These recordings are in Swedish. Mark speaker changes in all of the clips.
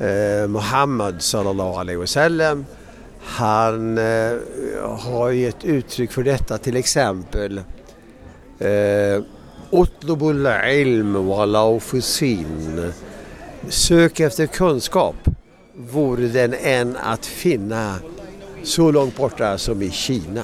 Speaker 1: eh, Muhammad sallallahu alaihi wasallam. Han eh, har gett uttryck för detta till exempel eh, Utlubul ilm walau fusin. Sök efter kunskap vore den än att finna så långt borta som i Kina.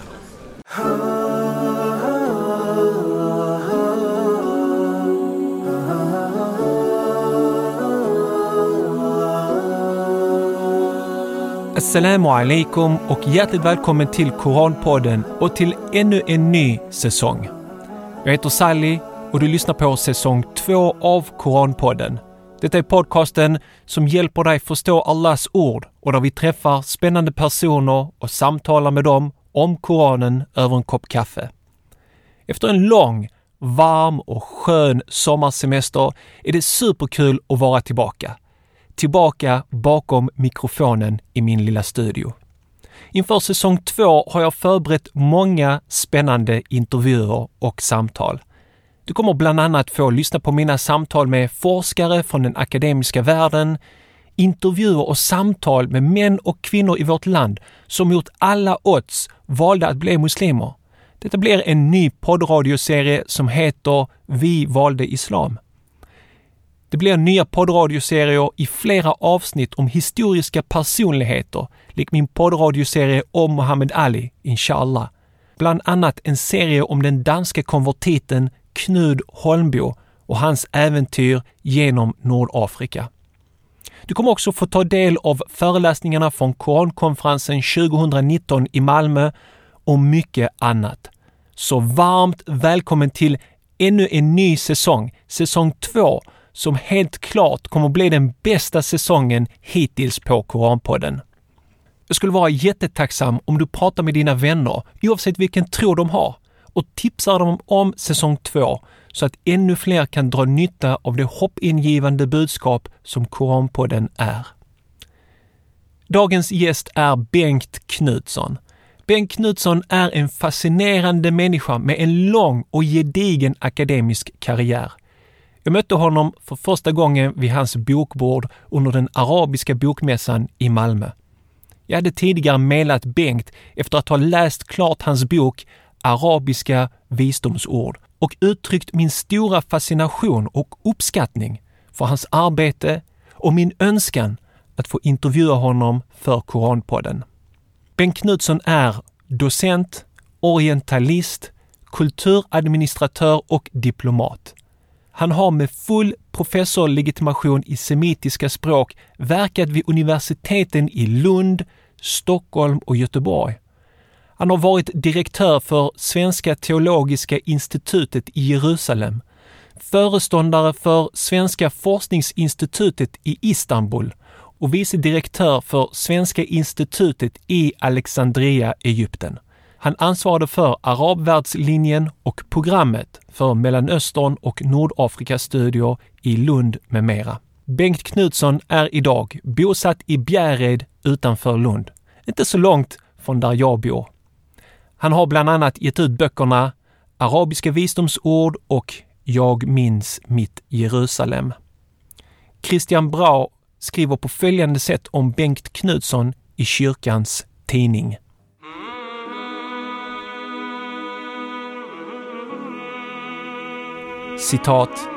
Speaker 2: Assalamu alaikum och hjärtligt välkommen till Koranpodden och till ännu en ny säsong. Jag heter Sally och du lyssnar på säsong två av Koranpodden. Detta är podcasten som hjälper dig förstå Allahs ord och där vi träffar spännande personer och samtalar med dem om Koranen över en kopp kaffe. Efter en lång, varm och skön sommarsemester är det superkul att vara tillbaka tillbaka bakom mikrofonen i min lilla studio. Inför säsong två har jag förberett många spännande intervjuer och samtal. Du kommer bland annat få lyssna på mina samtal med forskare från den akademiska världen, intervjuer och samtal med män och kvinnor i vårt land som mot alla odds valde att bli muslimer. Detta blir en ny poddradioserie som heter Vi valde Islam. Det blir nya poddradioserier i flera avsnitt om historiska personligheter, lik min poddradioserie om Muhammad Ali, inshallah. Bland annat en serie om den danska konvertiten Knud Holmbo och hans äventyr genom Nordafrika. Du kommer också få ta del av föreläsningarna från Korankonferensen 2019 i Malmö och mycket annat. Så varmt välkommen till ännu en ny säsong, säsong två som helt klart kommer bli den bästa säsongen hittills på Koranpodden. Jag skulle vara jättetacksam om du pratar med dina vänner, oavsett vilken tro de har, och tipsar dem om säsong 2 så att ännu fler kan dra nytta av det hoppingivande budskap som Koranpodden är. Dagens gäst är Bengt Knutsson. Bengt Knutsson är en fascinerande människa med en lång och gedigen akademisk karriär. Jag mötte honom för första gången vid hans bokbord under den arabiska bokmässan i Malmö. Jag hade tidigare mejlat Bengt efter att ha läst klart hans bok Arabiska visdomsord och uttryckt min stora fascination och uppskattning för hans arbete och min önskan att få intervjua honom för Koranpodden. Bengt Knutsson är docent, orientalist, kulturadministratör och diplomat. Han har med full professorlegitimation i semitiska språk verkat vid universiteten i Lund, Stockholm och Göteborg. Han har varit direktör för Svenska teologiska institutet i Jerusalem, föreståndare för Svenska forskningsinstitutet i Istanbul och vice direktör för Svenska institutet i Alexandria, Egypten. Han ansvarade för arabvärldslinjen och programmet för Mellanöstern och Nordafrikas studier i Lund med mera. Bengt Knutsson är idag bosatt i Bjärred utanför Lund, inte så långt från där jag bor. Han har bland annat gett ut böckerna Arabiska visdomsord och Jag minns mitt Jerusalem. Christian Brau skriver på följande sätt om Bengt Knutsson i kyrkans tidning. Citat.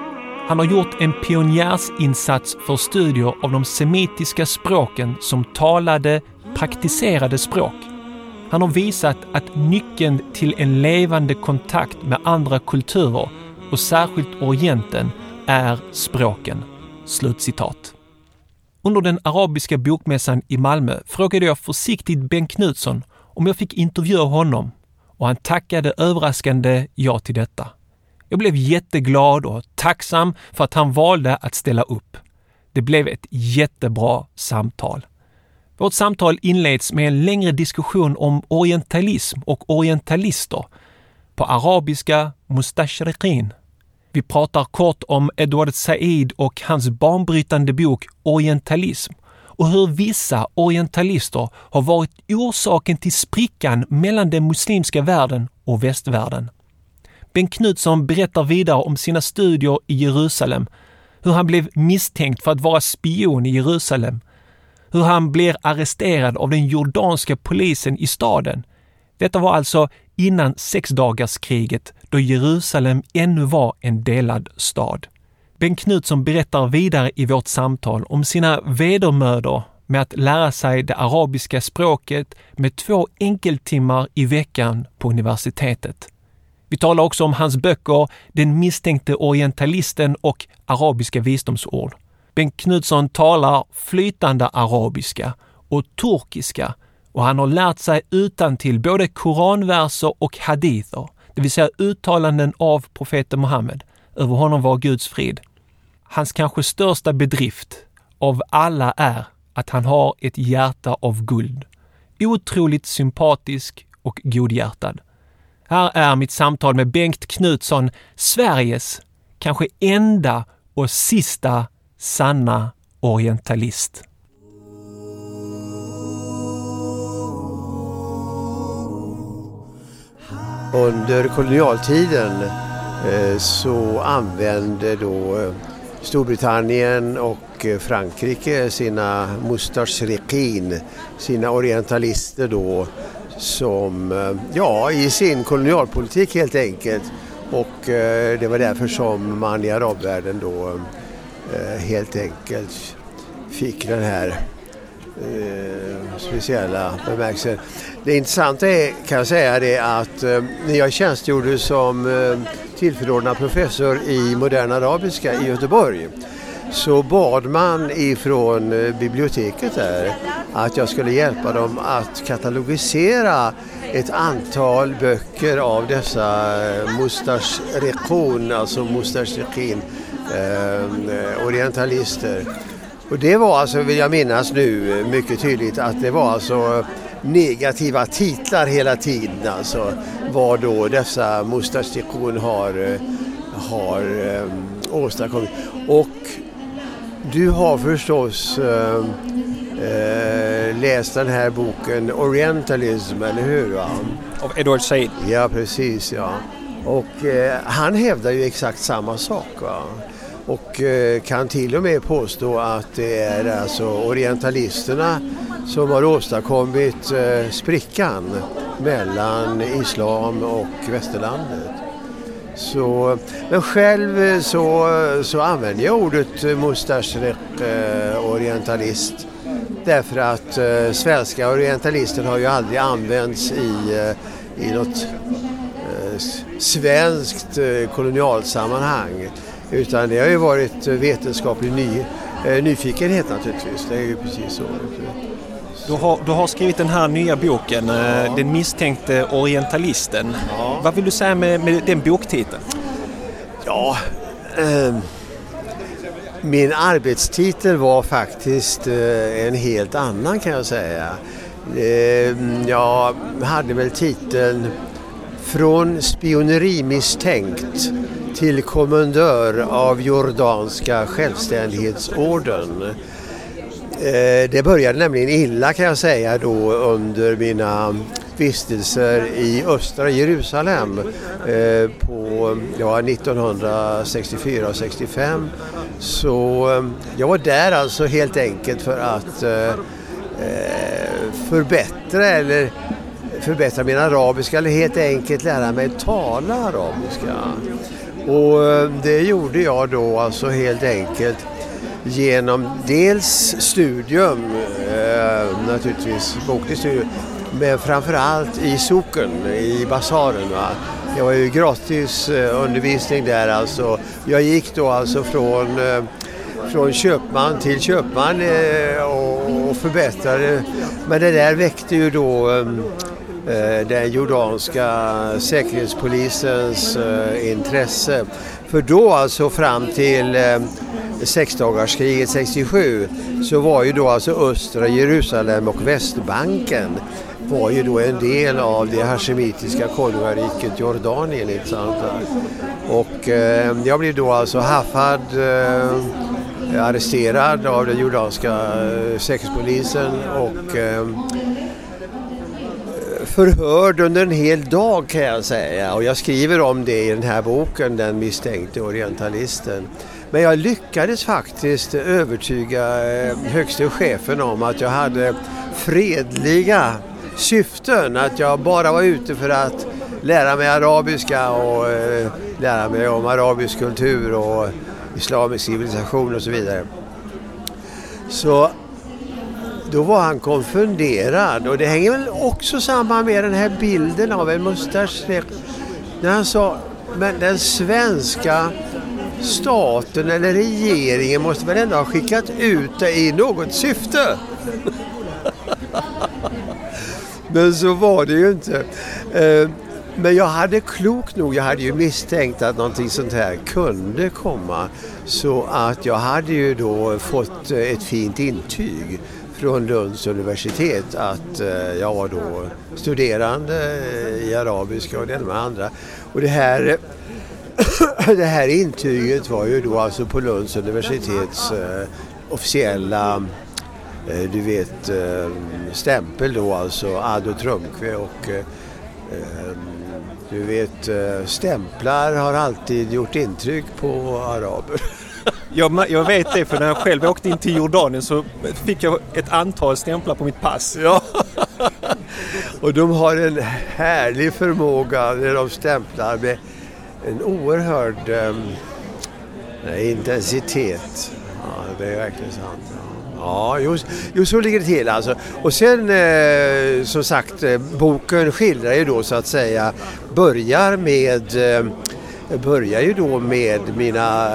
Speaker 2: Han har gjort en pionjärsinsats för studier av de semitiska språken som talade, praktiserade språk. Han har visat att nyckeln till en levande kontakt med andra kulturer och särskilt Orienten är språken.” Slutcitat. Under den arabiska bokmässan i Malmö frågade jag försiktigt Bengt Knutsson om jag fick intervjua honom och han tackade överraskande ja till detta. Jag blev jätteglad och tacksam för att han valde att ställa upp. Det blev ett jättebra samtal. Vårt samtal inleds med en längre diskussion om orientalism och orientalister. På arabiska mustashriqin. Vi pratar kort om Edward Said och hans banbrytande bok Orientalism och hur vissa orientalister har varit orsaken till sprickan mellan den muslimska världen och västvärlden. Bengt Knutsson berättar vidare om sina studier i Jerusalem, hur han blev misstänkt för att vara spion i Jerusalem, hur han blir arresterad av den jordanska polisen i staden. Detta var alltså innan sexdagarskriget då Jerusalem ännu var en delad stad. Bengt Knutsson berättar vidare i vårt samtal om sina vedermödor med att lära sig det arabiska språket med två enkeltimmar i veckan på universitetet. Vi talar också om hans böcker Den misstänkte orientalisten och Arabiska visdomsord. Bengt Knutsson talar flytande arabiska och turkiska och han har lärt sig utan till både koranverser och hadither, det vill säga uttalanden av profeten Muhammed. Över honom var Guds frid. Hans kanske största bedrift av alla är att han har ett hjärta av guld. Otroligt sympatisk och godhjärtad. Här är mitt samtal med Bengt Knutsson, Sveriges kanske enda och sista sanna orientalist.
Speaker 1: Under kolonialtiden eh, så använde då eh, Storbritannien och eh, Frankrike sina mustashriqin, sina orientalister då som, eh, ja, i sin kolonialpolitik helt enkelt. Och eh, det var därför som man i arabvärlden då eh, helt enkelt fick den här speciella bemärkelsen. Det intressanta är, kan jag säga, det att eh, när jag tjänstgjorde som eh, tillförordnad professor i modern arabiska i Göteborg så bad man ifrån eh, biblioteket där att jag skulle hjälpa dem att katalogisera ett antal böcker av dessa eh, mustashriqun, alltså mustashriqin, eh, orientalister. Och det var alltså, vill jag minnas nu mycket tydligt, att det var alltså negativa titlar hela tiden. Alltså vad då dessa Mustastikon har, eh, har eh, åstadkommit. Och du har förstås uh, uh, läst den här boken Orientalism, eller hur? Va?
Speaker 2: Av Edward Said.
Speaker 1: Ja, precis. ja. Och uh, han hävdar ju exakt samma sak. Va? och kan till och med påstå att det är alltså orientalisterna som har åstadkommit eh, sprickan mellan islam och västerlandet. Så, men själv eh, så, så använder jag ordet eh, mustaschrek eh, orientalist, därför att eh, svenska orientalister har ju aldrig använts i, eh, i något eh, svenskt eh, kolonialsammanhang. Utan det har ju varit vetenskaplig ny, eh, nyfikenhet naturligtvis. Det är ju precis så.
Speaker 2: Du har, du har skrivit den här nya boken, eh, ja. Den misstänkte orientalisten. Ja. Vad vill du säga med, med den boktiteln?
Speaker 1: Ja, eh, min arbetstitel var faktiskt eh, en helt annan kan jag säga. Eh, jag hade väl titeln Från spionerimisstänkt till kommendör av jordanska självständighetsorden. Eh, det började nämligen illa kan jag säga då under mina vistelser i östra Jerusalem eh, på ja, 1964 och 65. Så eh, jag var där alltså helt enkelt för att förbättra eller förbättra min arabiska eller helt enkelt lära mig tala arabiska. Och det gjorde jag då alltså helt enkelt genom dels studium, eh, naturligtvis bokligt studium, men framförallt i socken, i basaren. Va? Det var ju gratis eh, undervisning där alltså. Jag gick då alltså från, eh, från köpman till köpman eh, och, och förbättrade. Men det där väckte ju då eh, eh den jordanska säkerhetspolisens eh, intresse. För då alltså fram till eh, sexdagarskriget 67 så var ju då alltså östra Jerusalem och Västbanken var ju då en del av det hashemitiska konungariket Jordanien. Inte sant? Och eh, jag blev då alltså haffad, eh, arresterad av den jordanska eh, säkerhetspolisen och eh, förhörd under en hel dag kan jag säga och jag skriver om det i den här boken Den misstänkte orientalisten. Men jag lyckades faktiskt övertyga eh, högste chefen om att jag hade fredliga syften. Att jag bara var ute för att lära mig arabiska och eh, lära mig om arabisk kultur och islamisk civilisation och så vidare. Så då var han konfunderad och det hänger väl också samman med den här bilden av en mustasch när han sa men den svenska staten eller regeringen måste väl ändå ha skickat ut det i något syfte. men så var det ju inte. Eh, men jag hade klokt nog, jag hade ju misstänkt att någonting sånt här kunde komma. Så att jag hade ju då fått eh, ett fint intyg från Lunds universitet att eh, jag var då studerande i arabiska och det ena med andra. Och det här, det här intyget var ju då alltså på Lunds universitets eh, officiella eh, du vet stämpel då alltså Ado Trunkve och du vet stämplar har alltid gjort intryck på araber.
Speaker 2: Jag, jag, vet det för när jag själv åkte in till Jordanien så fick jag ett antal stämplar på mitt pass.
Speaker 1: Ja. Och de har en härlig förmåga när de stämplar med en oerhörd eh, intensitet. Ja, det är verkligen sant. Ja, just, just så ligger det till alltså. Och sen eh, som sagt, eh, boken skildrar ju då så att säga, börjar med eh, jag började ju då med mina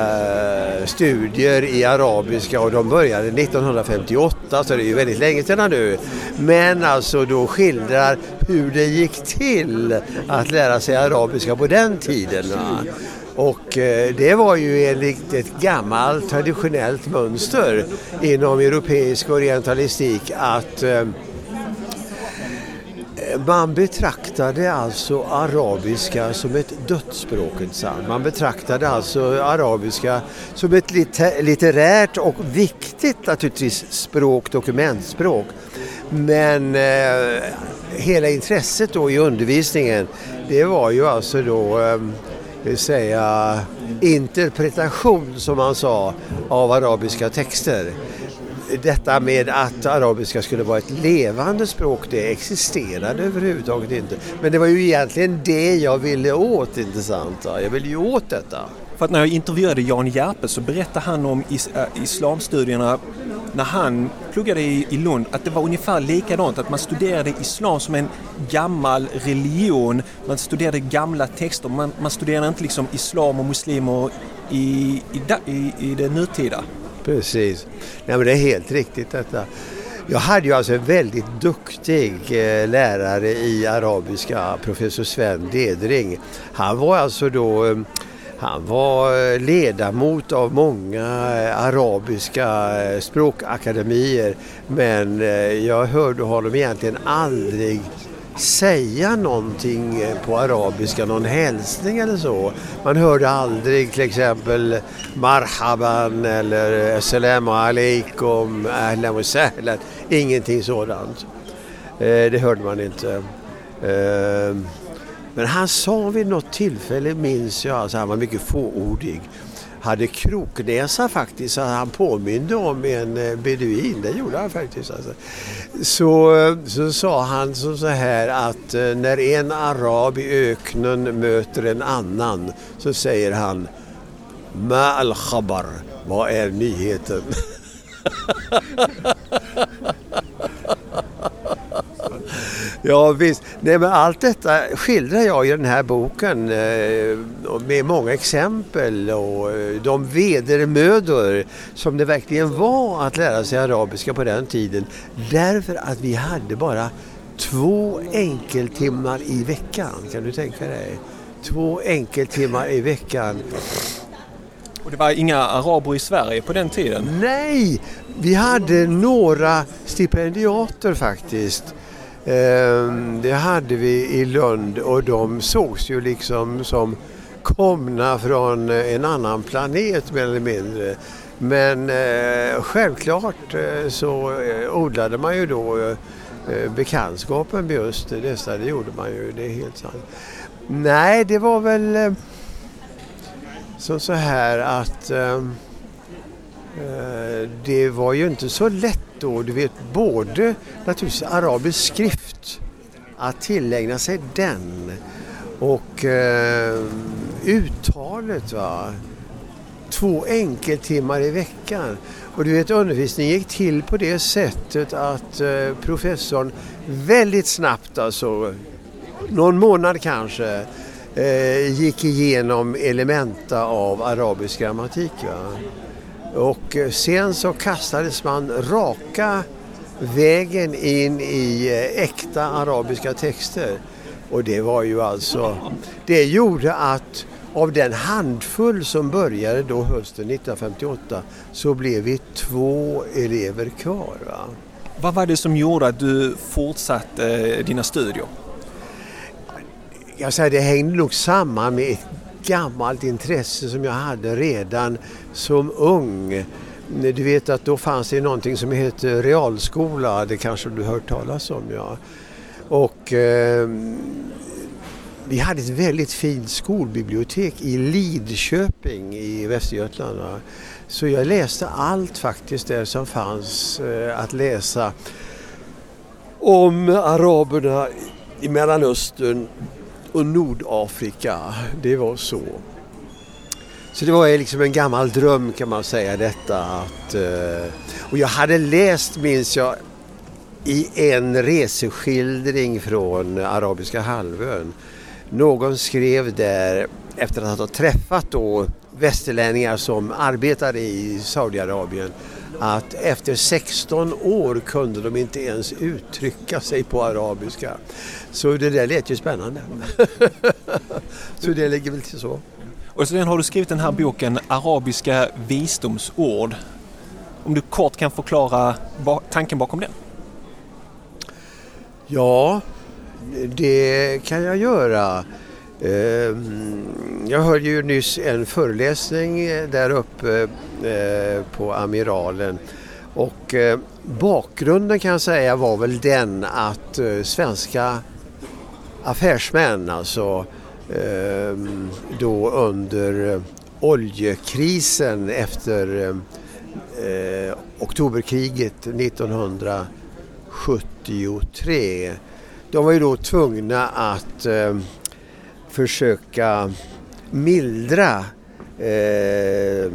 Speaker 1: eh, studier i arabiska och de började 1958 så det är ju väldigt länge sedan nu. Men alltså då skildrar hur det gick till att lära sig arabiska på den tiden. Och eh, det var ju enligt ett gammalt traditionellt mönster inom europeisk orientalistik att eh, man betraktade alltså arabiska som ett dödsspråk. Man betraktade alltså arabiska som ett litterärt och viktigt naturligtvis språk, dokumentspråk. Men eh, hela intresset då i undervisningen det var ju alltså då eh, vill säga interpretation som man sa av arabiska texter detta med att arabiska skulle vara ett levande språk, det existerade överhuvudtaget inte. Men det var ju egentligen det jag ville åt, inte sant? Jag ville ju åt detta.
Speaker 2: För att när jag intervjuade Jan Järpe så berättade han om is äh, islamstudierna när han pluggade i, i Lund att det var ungefär likadant, att man studerade islam som en gammal religion, man studerade gamla texter, man, man studerade inte liksom islam och muslimer i, i, i, i det nutida.
Speaker 1: Precis. Nej, men det är helt riktigt detta. Jag hade ju alltså en väldigt duktig eh, lärare i arabiska, professor Sven Dedring. Han var alltså då eh, han var eh, ledamot av många arabiska språkakademier men jag hörde honom egentligen aldrig säga någonting på arabiska, någon hälsning eller så. Man hörde aldrig till exempel marhaban eller assalamu alaikum, ahlan wa sahlan. Ingenting sådant. Eh, det hörde man inte. Eh, men han sa vid något tillfälle, minns jag, alltså han var mycket fåordig hade kroknäsa faktiskt, så han påminde om en eh, beduin. Det gjorde han faktiskt. Alltså. Så, så sa han så, så här att eh, när en arab i öknen möter en annan så säger han Ma al-khabar, vad är nyheten? Ja visst, Nej, men allt detta skildrar jag i den här boken eh, med många exempel och eh, de vedermödor som det verkligen var att lära sig arabiska på den tiden. Därför att vi hade bara två enkeltimmar i veckan, kan du tänka dig? Två enkeltimmar i veckan.
Speaker 2: Och det var inga araber i Sverige på den tiden?
Speaker 1: Nej, vi hade några stipendiater faktiskt Ehm, det hade vi i Lund och de sågs ju liksom som komna från en annan planet mer eller mindre. Men eh, självklart eh, så eh, odlade man ju då bekantskapen med just dessa, det gjorde man ju, det är helt sant. Nej, det var väl som så här att ehm, Eh, det var ju inte så lätt då, du vet, både naturligtvis arabisk skrift, att tillägna sig den och eh, uttalet. Va? Två enkeltimmar i veckan. Och du vet undervisningen gick till på det sättet att eh, professorn väldigt snabbt, alltså någon månad kanske, eh, gick igenom elementa av arabisk grammatik. Va? Och eh, sen så kastades man raka vägen in i äkta arabiska texter. Och det var ju alltså, det gjorde att av den handfull som började då hösten 1958 så blev vi två elever kvar. Va?
Speaker 2: Vad var det som gjorde att du fortsatte dina studier?
Speaker 1: Jag säger, det hängde nog samman med ett gammalt intresse som jag hade redan som ung. Du vet att då fanns det någonting som heter realskola, det kanske du hört talas om ja. Och eh, vi hade ett väldigt fint skolbibliotek i Lidköping i Västergötland. Va? Så jag läste allt faktiskt där som fanns eh, att läsa om araberna i Mellanöstern och Nordafrika. Det var så. Så det var liksom en gammal dröm kan man säga detta. Att, eh, och jag hade läst, minns jag, i en reseskildring från Arabiska halvön. Någon skrev där efter att ha träffat då västerlänningar som arbetade i Saudiarabien att efter 16 år kunde de inte ens uttrycka sig på arabiska. Så det där lät ju spännande. så det ligger väl till så.
Speaker 2: Och sen har du skrivit den här boken Arabiska visdomsord. Om du kort kan förklara tanken bakom den?
Speaker 1: Ja, det kan jag göra. Ehm, jag hörde ju nyss en föreläsning eh, där uppe eh, på Amiralen. Och eh, bakgrunden kan jag säga var väl den att svenska affärsmän alltså ehm, då under oljekrisen efter oktoberkriget 1973 de var ju då tvungna att ehm, försöka mildra eh,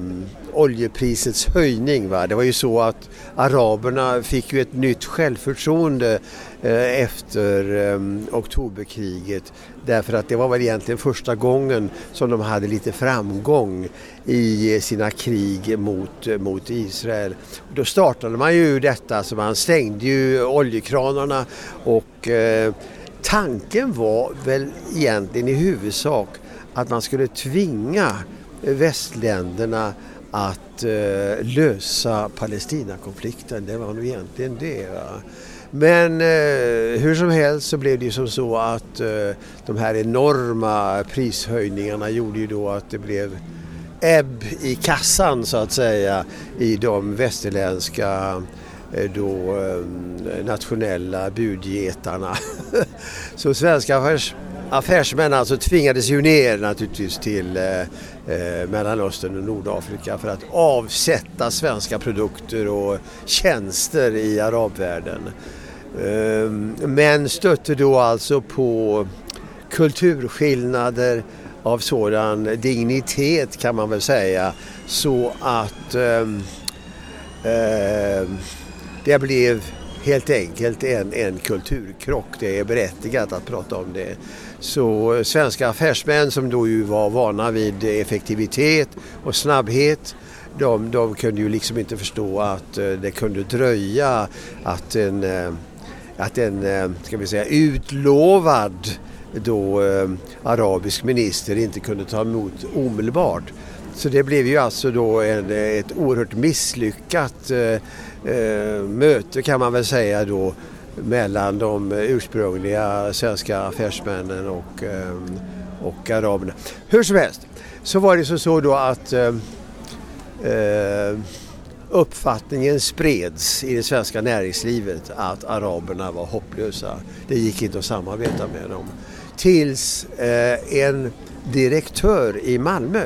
Speaker 1: oljeprisets höjning. Va? Det var ju så att araberna fick ju ett nytt självförtroende eh, efter eh, oktoberkriget därför att det var väl egentligen första gången som de hade lite framgång i sina krig mot, eh, mot Israel. Då startade man ju detta så man stängde ju oljekranarna och eh, Tanken var väl egentligen i huvudsak att man skulle tvinga västländerna att eh, lösa Palestinakonflikten. Det var nog egentligen det. Va? Men eh, hur som helst så blev det ju som så att eh, de här enorma prishöjningarna gjorde ju då att det blev ebb i kassan så att säga i de västerländska Eh, Eh, då eh, nationella budgetarna. Så svenska affärs, affärsmän alltså tvingades ju ner naturligtvis till eh, eh, Mellanöstern och Nordafrika för att avsätta svenska produkter och tjänster i arabvärlden. Eh, men stötte då alltså på kulturskillnader av sådan dignitet kan man väl säga så att eh, det blev helt enkelt en, en kulturkrock. Det är berättigat att prata om det. Så eh, svenska affärsmän som då ju var vana vid effektivitet och snabbhet de, de kunde ju liksom inte förstå att eh, det kunde dröja att en, eh, att en ska vi säga, utlovad då, arabisk minister inte kunde ta emot omedelbart. Så det blev ju alltså då en, ett oerhört misslyckat eh, möte kan man väl säga då mellan de ursprungliga svenska affärsmännen och, eh, och araberna. Hur som helst så var det så, så då att eh, eh, uppfattningen spreds i det svenska näringslivet att araberna var hopplösa. Det gick inte att samarbeta med dem. Tills eh, en direktör i Malmö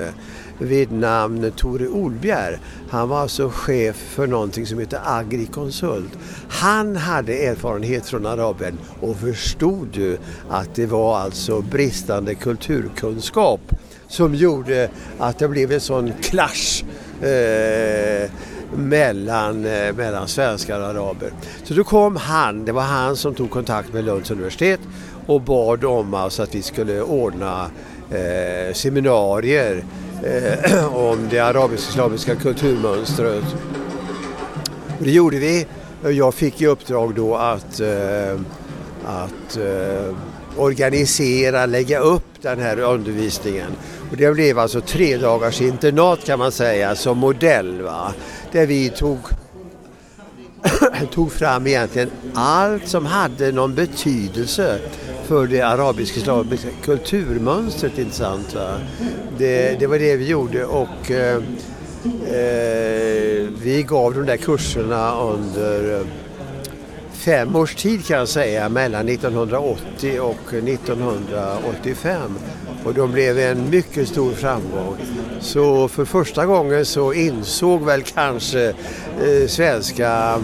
Speaker 1: vid namn Tore Olbjer. Han var alltså chef för någonting som heter Agrikonsult. Han hade erfarenhet från arabvärlden och förstod ju att det var alltså bristande kulturkunskap som gjorde att det blev en sån clash eh, mellan, eh, mellan svenskar och araber. Så då kom han, det var han som tog kontakt med Lunds universitet och bad om alltså att vi skulle ordna eh, seminarier eh, om det arabisk-islamiska kulturmönstret. Och det gjorde vi. Jag fick i uppdrag då att, eh, att eh, organisera, lägga upp den här undervisningen. Och det blev alltså tre dagars internat kan man säga som modell. Va? Där vi tog, tog fram egentligen allt som hade någon betydelse för det arabisk-islamiska kulturmönstret. Intressant, va? Det, det var det vi gjorde och eh, eh vi gav de där kurserna under eh, fem års tid kan jag säga, mellan 1980 och 1985. Och de blev en mycket stor framgång. Så för första gången så insåg väl kanske eh, svenska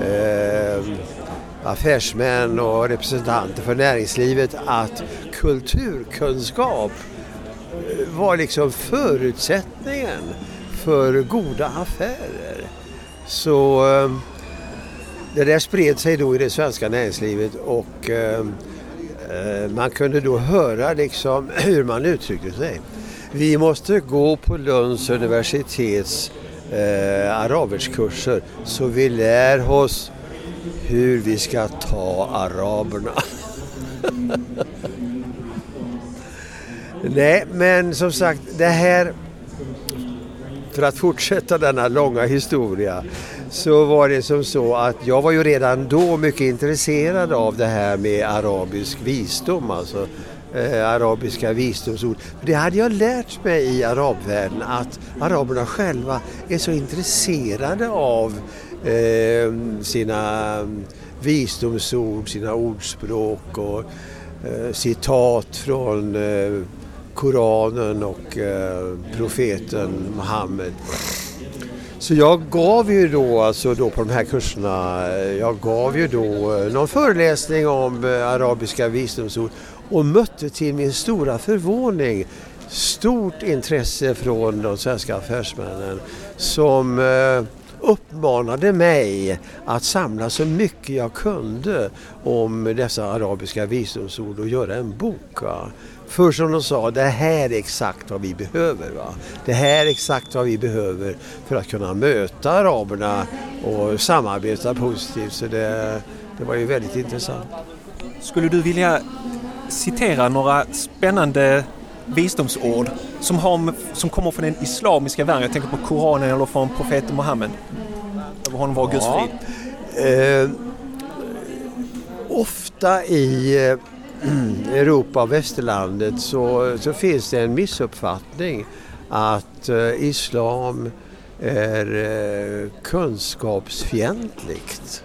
Speaker 1: eh, affärsmän och representanter för näringslivet att kulturkunskap eh, var liksom förutsättningen för goda affärer. Så eh, det där spred sig då i det svenska näringslivet och eh, man kunde då höra liksom hur man uttryckte sig. Vi måste gå på Lunds universitets eh, araberskurser så vi lär oss hur vi ska ta araberna. Nej, men som sagt, det här, för att fortsätta denna långa historia, så var det som så att jag var ju redan då mycket intresserad av det här med arabisk visdom, alltså eh, arabiska visdomsord. Det hade jag lärt mig i arabvärlden att araberna själva är så intresserade av eh, sina visdomsord, sina ordspråk och eh, citat från eh, Koranen och eh, profeten Muhammed. Så jag gav ju då, alltså då på de här kurserna, eh, jag gav ju då eh, någon föreläsning om eh, arabiska visdomsord och mötte till min stora förvåning stort intresse från de svenska affärsmännen som eh, uppmanade mig att samla så mycket jag kunde om dessa arabiska visdomsord och göra en bok. Va? För som de sa, det här är exakt vad vi behöver. Va? Det här är exakt vad vi behöver för att kunna möta araberna och samarbeta positivt. Så det, det var ju väldigt intressant.
Speaker 2: Skulle du vilja citera några spännande visdomsord som, har, som kommer från den islamiska världen? Jag tänker på Koranen eller från profeten Muhammed. Över honom var Guds ja. frid. Eh,
Speaker 1: ofta i eh, Europa och västerlandet så, så finns det en missuppfattning att eh, islam är eh, kunskapsfientligt.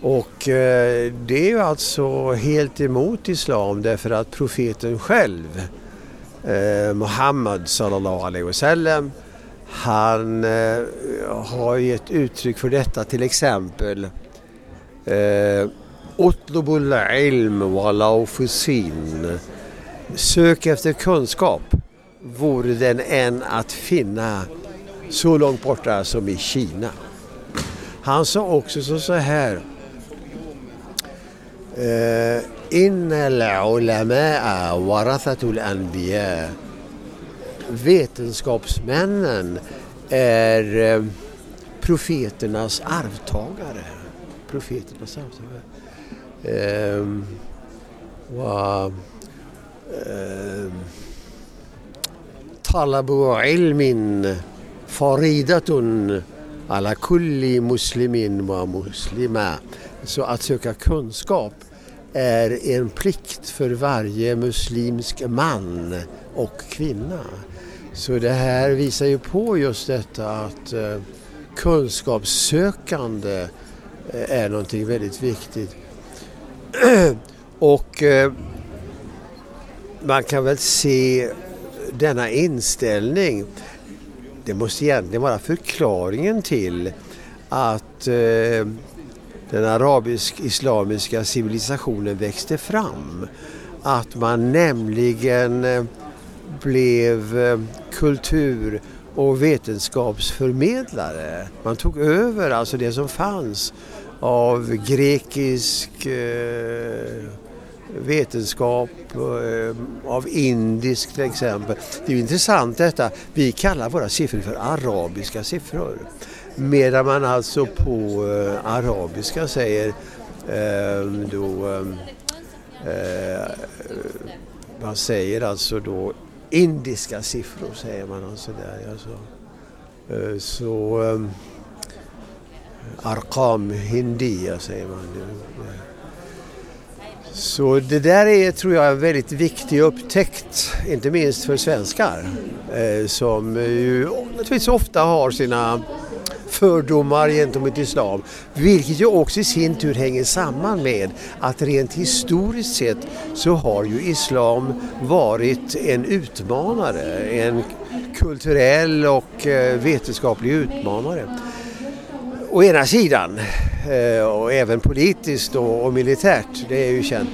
Speaker 1: Och eh, det är ju alltså helt emot islam därför att profeten själv, eh, Muhammad sallallahu alaihi wasallam, han eh, har gett uttryck för detta till exempel eh, Utlubul ilm walau fusin. Sök efter kunskap vore den än att finna så långt borta som i Kina. Han sa också så här. Eh, Innal ulama'a warathatul anbiya. Vetenskapsmännen är eh, profeternas arvtagare. Profeternas arvtagare. و طلب علم فريدة على كل مسلم ومسلمة. Så att söka kunskap är en plikt för varje muslimsk man och kvinna. Så det här visar ju på just detta att eh, kunskapssökande eh, är någonting väldigt viktigt. och eh, man kan väl se denna inställning det måste egentligen vara förklaringen till att den arabisk-islamiska civilisationen växte fram. Att man nämligen eh, blev eh, kultur och vetenskapsförmedlare. Man tog över alltså det som fanns av grekisk eh, vetenskap, av indisk till exempel. Det är intressant detta, vi kallar våra siffror för arabiska siffror. Medan man alltså på eh, arabiska säger ehm, då ehm, eh, man säger alltså då indiska siffror säger man alltså där. Alltså. Eh, så ehm, um, Arkam Hindia säger man. Så det där är, tror jag, en väldigt viktig upptäckt, inte minst för svenskar, eh, som ju naturligtvis ofta har sina fördomar gentemot islam. Vilket ju också i sin tur hänger samman med att rent historiskt sett så har ju islam varit en utmanare, en kulturell och eh, vetenskaplig utmanare. Å ena sidan, eh, och även politiskt och militärt, det är ju känt.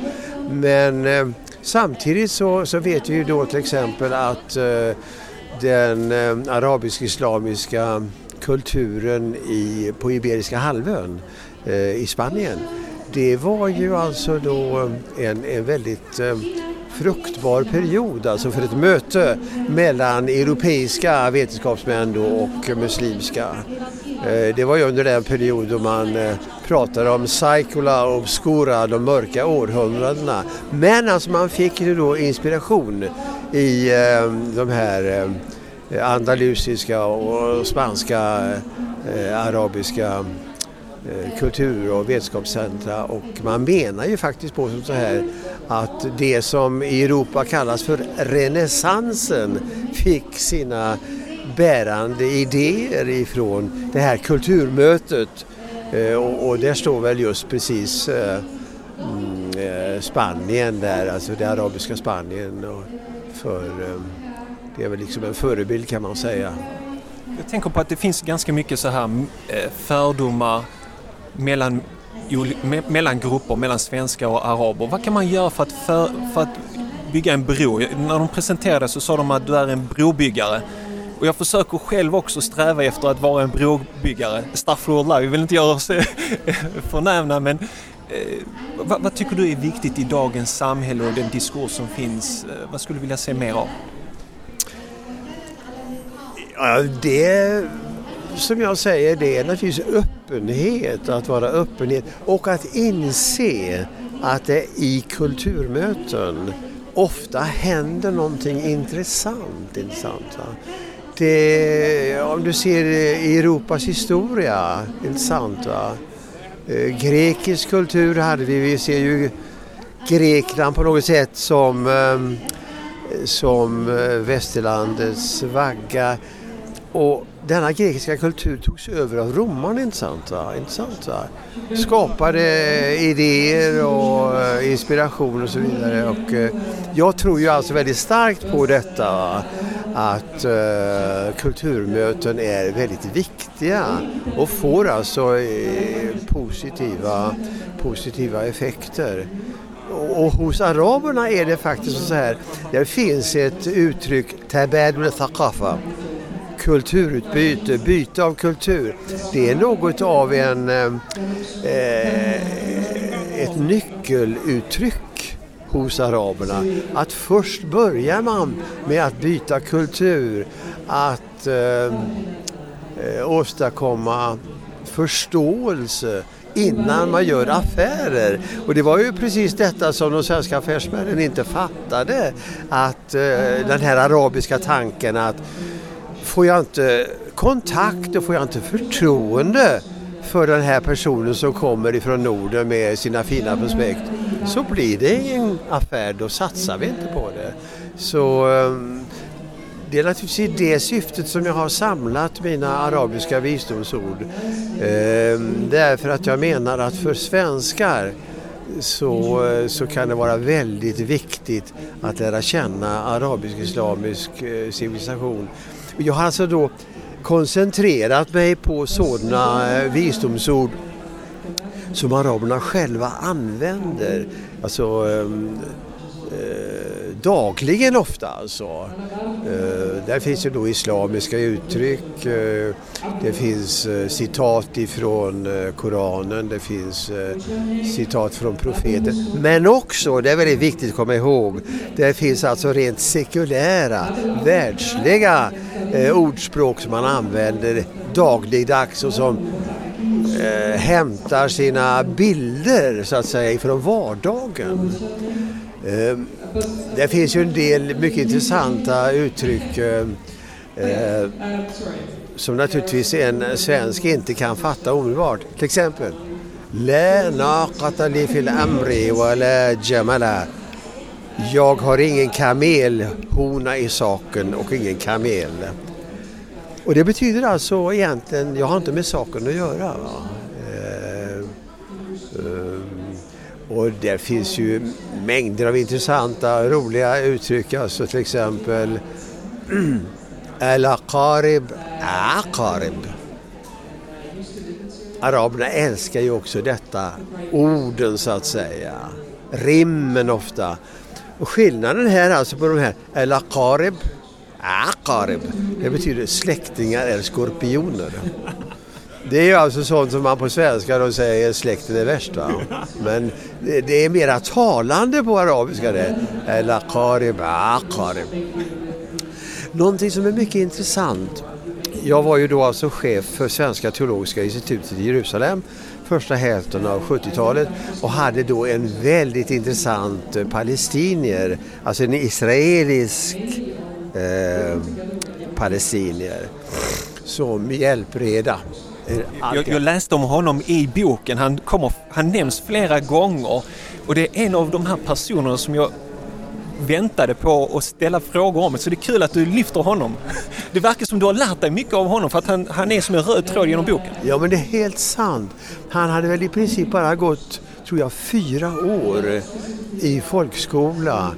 Speaker 1: Men eh, samtidigt så, så vet vi ju då till exempel att den arabisk-islamiska kulturen i, på Iberiska halvön eh, i Spanien. Det var ju alltså då en, en väldigt eh, fruktbar period alltså för ett möte mellan europeiska vetenskapsmän och muslimska. Eh, det var ju under den period då man eh, pratade om Saikula Obscura, de mörka århundradena. Men alltså man fick ju då inspiration i eh, de här Eh, Eh, andalusiska och spanska, eh, arabiska eh, kultur och vetenskapscentra och man menar ju faktiskt på så här att det som i Europa kallas för renässansen fick sina bärande idéer ifrån det här kulturmötet. Eh, och där står väl just precis eh, mm, Spanien där, alltså det arabiska Spanien för det är väl liksom en förebild kan man säga.
Speaker 2: Jag tänker på att det finns ganska mycket så här eh, fördomar mellan, mellan grupper, mellan svenskar och araber. Vad kan man göra för att, för, för att bygga en bro? När de presenterade så sa de att du är en brobyggare. Och jag försöker själv också sträva efter att vara en brobyggare. Staffrullah, vi vill inte göra oss eh, förnämna men eh, vad, vad, tycker du är viktigt i dagens samhälle och den diskurs som finns? Eh, vad skulle du vilja se mer av?
Speaker 1: Ja, det som jag säger, det är naturligtvis öppenhet, att vara öppenhet och att inse att det i kulturmöten ofta händer någonting intressant. intressant det, om du ser i Europas historia, intressant va? Eh, grekisk kultur hade vi, vi ser ju Grekland på något sätt som, eh, som eh, västerlandets vagga. Och denna grekiska kultur togs över av romarna, intressant va? Intressant, va? Skapade idéer och eh, inspiration och så vidare. Och, eh, jag tror ju alltså väldigt starkt på detta va? att uh, kulturmöten är väldigt viktiga och får alltså uh, positiva, positiva effekter. Och hos araberna är det faktiskt så här, det finns ett uttryck, tabadul thaqafa kulturutbyte, byte av kultur. Det är något av en, eh, eh, ett nyckeluttryck hos araberna. Att först börjar man med att byta kultur, att eh, eh, åstadkomma förståelse innan man gör affärer. Och det var ju precis detta som de svenska affärsmännen inte fattade. Att eh, den här arabiska tanken att får jag inte kontakt och får jag inte förtroende för den här personen som kommer ifrån Norden med sina fina prospekt så blir det ingen affär, då satsar vi inte på det. Så ehm, det är naturligtvis i det syftet som jag har samlat mina arabiska visdomsord. Ehm, därför att jag menar att för svenskar så, så kan det vara väldigt viktigt att lära känna arabisk-islamisk eh, civilisation. Jag har alltså då koncentrerat mig på sådana eh, visdomsord som araberna själva använder. Alltså ehm, eh, dagligen ofta alltså. Eh, där finns ju då islamiska uttryck, eh, det finns eh, citat ifrån eh, Koranen, det finns eh, citat från profeten. Men också, det är väldigt viktigt att komma ihåg, det finns alltså rent sekulära, världsliga Eh, ordspråk som man använder dagligdags och som eh, hämtar sina bilder så att säga ifrån vardagen. Eh, det finns ju en del mycket intressanta uttryck eh, eh som naturligtvis en svensk inte kan fatta omedelbart. Till exempel La naqata li fil amri wa la jamala. Jag har ingen kamelhona i saken och ingen kamel. Och det betyder alltså egentligen, jag har inte med saken att göra. Eh, eh, och det finns ju mängder av intressanta, roliga uttryck. Alltså till exempel Al-Aqarib, Aqarib. Araberna älskar ju också detta orden så att säga. Rimmen ofta. Och skillnaden här alltså på de här El Aqarib, Aqarib. Det betyder släktingar eller skorpioner. Det är ju alltså sånt som man på svenska då säger släkten är värst va? Men det är mera talande på arabiska det. El Aqarib, Aqarib. Någonting som är mycket intressant. Jag var ju då alltså chef för Svenska teologiska institutet i Jerusalem första hälften av 70-talet och hade då en väldigt intressant palestinier, alltså en israelisk eh, palestinier som hjälpreda.
Speaker 2: Jag, jag, läste om honom i boken. Han, kommer, han nämns flera gånger och det är en av de här personerna som jag väntade på att ställa frågor om. Så det är kul att du lyfter honom. Det verkar som du har lärt dig mycket av honom för att han, han är som en röd tråd genom boken.
Speaker 1: Ja men det är helt sant. Han hade väl i princip bara gått tror jag, fyra år i folkskola.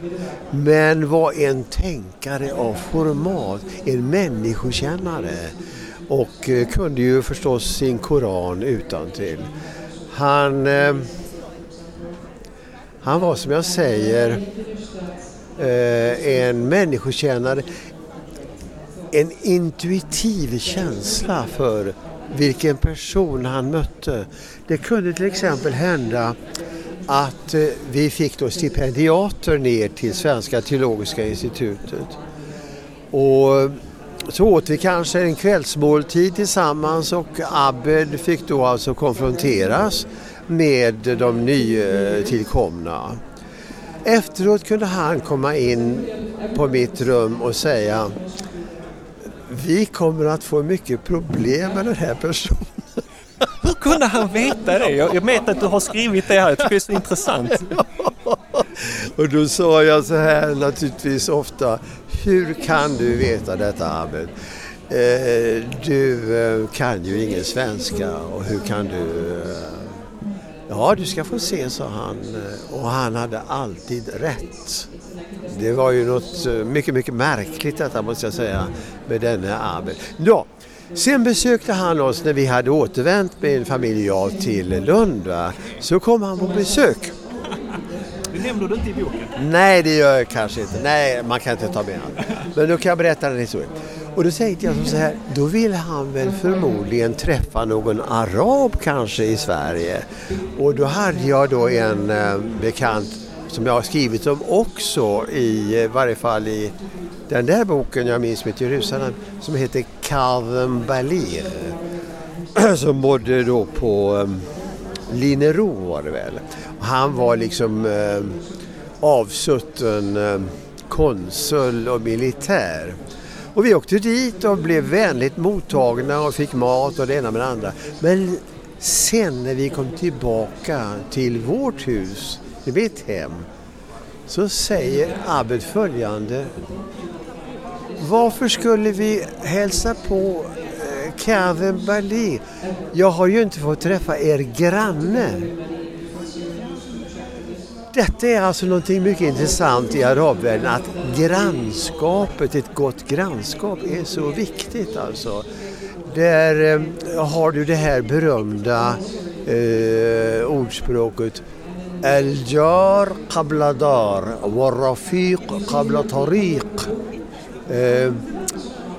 Speaker 1: Men var en tänkare av format, en människokännare och eh, kunde ju förstås sin koran utan till. Han, eh, han var som jag säger Eh, en människokännare, en intuitiv känsla för vilken person han mötte. Det kunde till exempel hända att eh, vi fick då stipendiater ner till Svenska teologiska institutet. Och så åt vi kanske en kvällsmåltid tillsammans och Abed fick då alltså konfronteras med de nytillkomna. Efteråt kunde han komma in på mitt rum och säga vi kommer att få mycket problem med den här personen.
Speaker 2: Hur kunde han veta det? Jag, vet att du har skrivit det här, jag tycker det är så intressant.
Speaker 1: Och då sa jag så här naturligtvis ofta, hur kan du veta detta Ahmed? Eh, du eh, kan ju ingen svenska och hur kan du... Eh, ja, du ska få se, sa han. Och han hade alltid rätt. Det var ju något eh, mycket, mycket märkligt detta måste jag säga med denne Abel. Ja, sen besökte han oss när vi hade återvänt med en familj jag till Lund. Va? Så kom han på besök.
Speaker 2: Det nämner du inte i boken?
Speaker 1: Nej, det gör jag kanske inte. Nej, man kan inte ta med allt. Men då kan jag berätta den historien. Och då tänkte jag så här, då vill han väl förmodligen träffa någon arab kanske i Sverige. Och då hade jag då en eh, bekant som jag har skrivit om också i eh, varje fall i den där boken jag minns med Jerusalem som heter Calvin Balir som bodde då på eh, Linero var det väl. Han var liksom eh, avsutten eh, konsul och militär. Och vi åkte dit och blev vänligt mottagna och fick mat och det ena med det andra. Men sen när vi kom tillbaka till vårt hus till mitt hem så säger Abed följande. Varför skulle vi hälsa på eh, Bali? Jag har ju inte fått träffa er granne. Detta är alltså någonting mycket intressant i arabvärlden att grannskapet, ett gott grannskap är så viktigt alltså. Där eh, har du det här berömda eh, ordspråket Al-jar kabladar, dar, warafiq. Eh,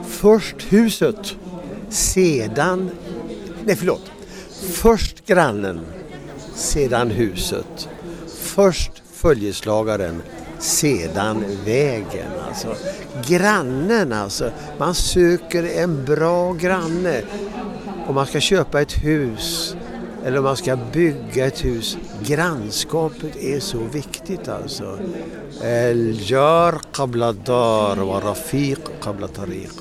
Speaker 1: först huset, sedan... Nej, förlåt. Först grannen, sedan huset. Först följeslagaren, sedan vägen. Alltså, grannen alltså. Man söker en bra granne. Om man ska köpa ett hus eller om man ska bygga ett hus. Grannskapet är så viktigt alltså. El-jar qabla dar wa rafiq qabla tariq.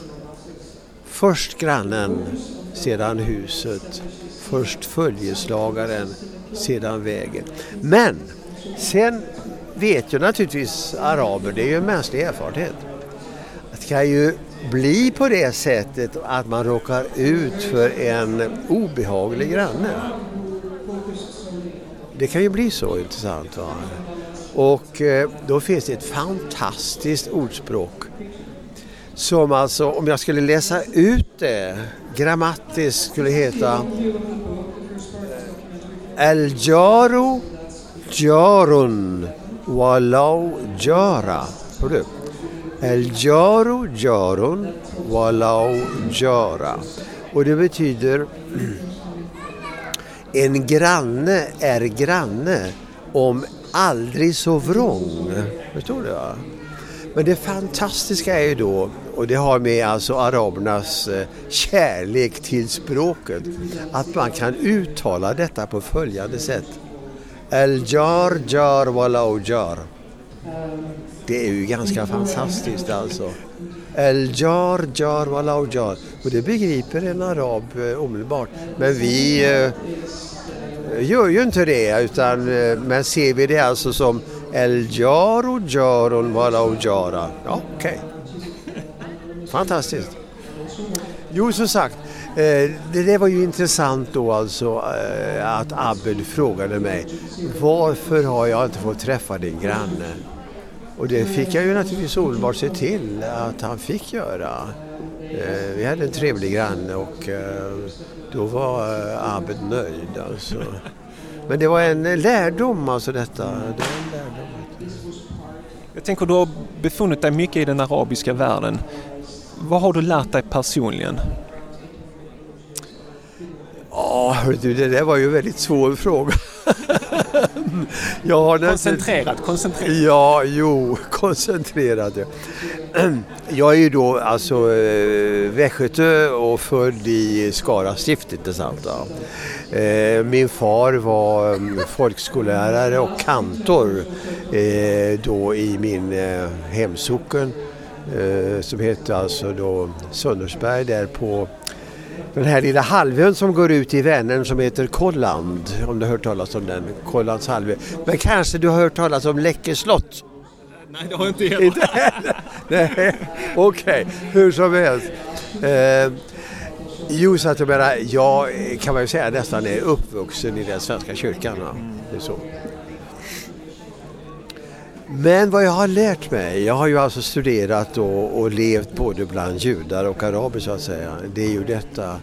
Speaker 1: Först grannen, sedan huset. Först följeslagaren, sedan vägen. Men sen vet ju naturligtvis araber, det är ju en mänsklig erfarenhet. Det kan ju bli på det sättet att man råkar ut för en obehaglig granne. Det kan ju bli så intressant. Va? Och eh, då finns det ett fantastiskt ordspråk som alltså, om jag skulle läsa ut det grammatiskt skulle heta eh, El Jaro Jarun Walau Jara. Hör du? El-Jaru Jarun Walau Jara. Och det betyder en granne är granne om aldrig så vrång. Förstår du? Men det fantastiska är ju då, och det har med alltså arabernas eh, kärlek till språket, att man kan uttala detta på följande sätt. El-jar jar walau jar. Det är ju ganska fantastiskt alltså. El-jar jar walau jar. Och det begriper en arab eh, omedelbart. Men vi eh, gör ju inte det utan eh, men ser vi det alltså som El Jaro Jaron Walau Jara. Ja, okej. Okay. Fantastiskt. Jo, som sagt. Eh, det där var ju intressant då alltså eh, att Abel frågade mig varför har jag inte fått träffa din granne? Och det fick jag ju naturligtvis omedelbart se till att han fick göra. Eh, vi hade en trevlig granne och då var Abed nöjd alltså. Men det var en lärdom alltså detta. Det var en lärdom.
Speaker 2: Jag tänker du har befunnit dig mycket i den arabiska världen. Vad har du lärt dig personligen?
Speaker 1: Ja, du, det där var ju en väldigt svår fråga.
Speaker 2: jag har koncentrerad, koncentrerad.
Speaker 1: Ja, jo, koncentrerad. Jag är ju då alltså eh, västgöte och född i Skara stift, inte sant? Eh, min far var mm, folkskollärare och kantor eh, då i min hemsocken som hette alltså då Sundersberg där på den här lilla halvön som går ut i Vänern som heter Kolland. Om du har hört talas om den, Kollands halvö. Men kanske du har hört talas om Läckö slott?
Speaker 2: Nej, det har jag inte heller. Inte heller?
Speaker 1: Nej, okej. Okay. Hur som helst. Eh, jo, så att jag menar, jag kan man ju säga nästan är uppvuxen i den svenska kyrkan. Mm. Det är så. Men vad jag har lärt mig, jag har ju alltså studerat och, och levt både bland judar och araber så att säga. Det är ju detta.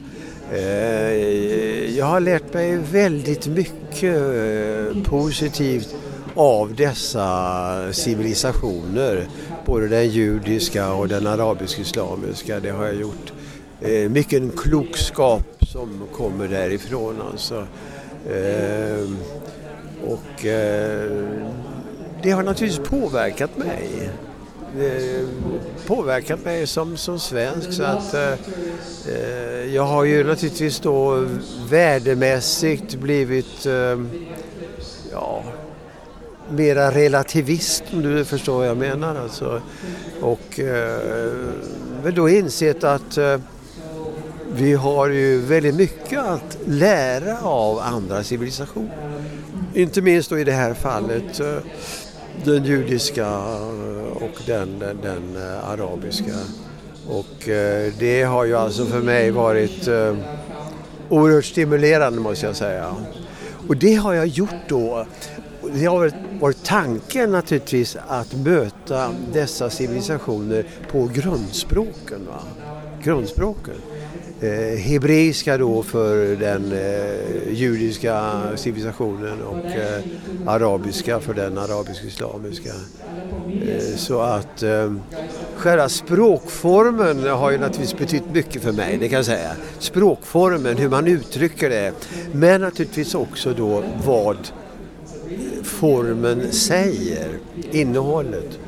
Speaker 1: Eh, jag har lärt mig väldigt mycket eh, positivt av dessa civilisationer. Både den judiska och den arabisk-islamiska. Det har jag gjort. Eh, mycket klokskap som kommer därifrån alltså. Eh, och eh, det har naturligtvis påverkat mig. påverkat mig som, som svensk så att eh, eh, jag har ju naturligtvis då värdemässigt blivit eh, ja, mera relativist om du förstår vad jag menar. Alltså. Och eh, väl då insett att eh, vi har ju väldigt mycket att lära av andra civilisationer. Inte minst då i det här fallet eh, den judiska eh, och den, den, den arabiska. Och eh, det har ju alltså för mig varit eh, oerhört stimulerande måste jag säga. Och det har jag gjort då det har varit tanken naturligtvis att möta dessa civilisationer på grundspråken. Va? Grundspråken. Eh, hebreiska då för den eh, judiska civilisationen och eh, arabiska för den arabisk-islamiska. Eh, så att eh, själva språkformen har ju naturligtvis betytt mycket för mig, det kan jag säga. Språkformen, hur man uttrycker det. Men naturligtvis också då vad formen säger, innehållet.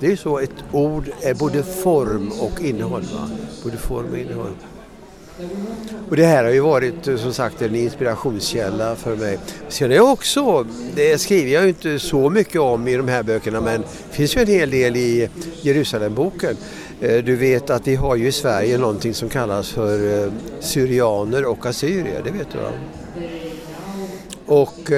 Speaker 1: Det är så ett ord är både form och innehåll. Va? Både form och innehåll. Och det här har ju varit eh, som sagt en inspirationskälla för mig. Sen är jag också, det skriver jag ju inte så mycket om i de här böckerna men det finns ju en hel del i Jerusalemboken. Eh, du vet att vi har ju i Sverige någonting som kallas för eh, syrianer och assyrier, det vet du va? Och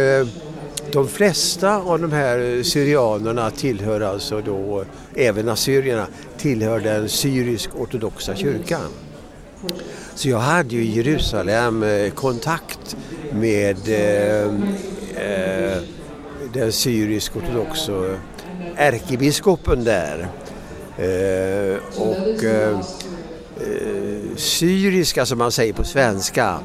Speaker 1: de flesta av de här syrianerna tillhör alltså då, även assyrierna, tillhör den syrisk-ortodoxa kyrkan. Så jag hade ju i Jerusalem eh, kontakt med eh, eh, den syrisk-ortodoxa ärkebiskopen där. Eh, och eh, eh, syriska som man säger på svenska,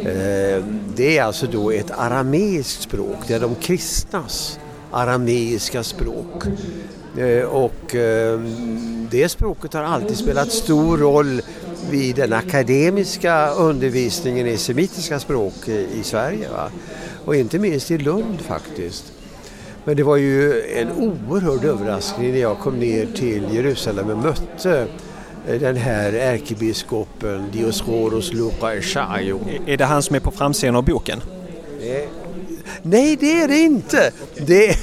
Speaker 1: eh, det är alltså då ett arameiskt språk, det är de kristnas arameiska språk. Eh, och eh, det språket har alltid spelat stor roll vid den akademiska undervisningen i semitiska språk i Sverige. Va? Och inte minst i Lund faktiskt. Men det var ju en oerhörd överraskning när jag kom ner till Jerusalem och mötte eh, den här ärkebiskopen Dioscoros Luca.
Speaker 2: Är det han som är på framsidan av boken?
Speaker 1: Nej, det är det inte. Det är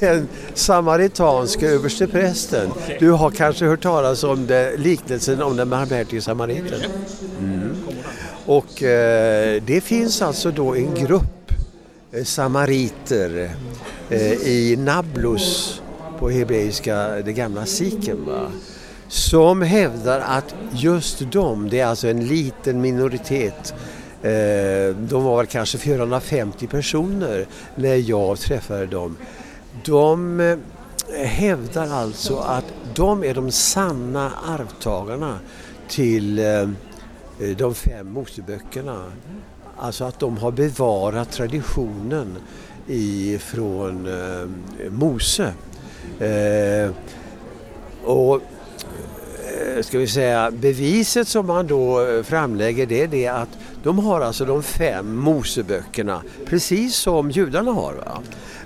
Speaker 1: den samaritanska översteprästen. Du har kanske hört talas om det, liknelsen om den barmhärtige samariten. Mm. Och eh, det finns alltså då en grupp eh, samariter eh, i Nablus på hebreiska, det gamla Siken. Som hävdar att just de, det är alltså en liten minoritet Eh, Eh, de var väl kanske 450 personer när jag träffade dem. De eh, hävdar alltså att de är de sanna arvtagarna till eh, de fem Moseböckerna. Alltså att de har bevarat traditionen ifrån Mose. Och ska vi säga, beviset som man då framlägger det är det att de har alltså de fem Moseböckerna, precis som judarna har. Va?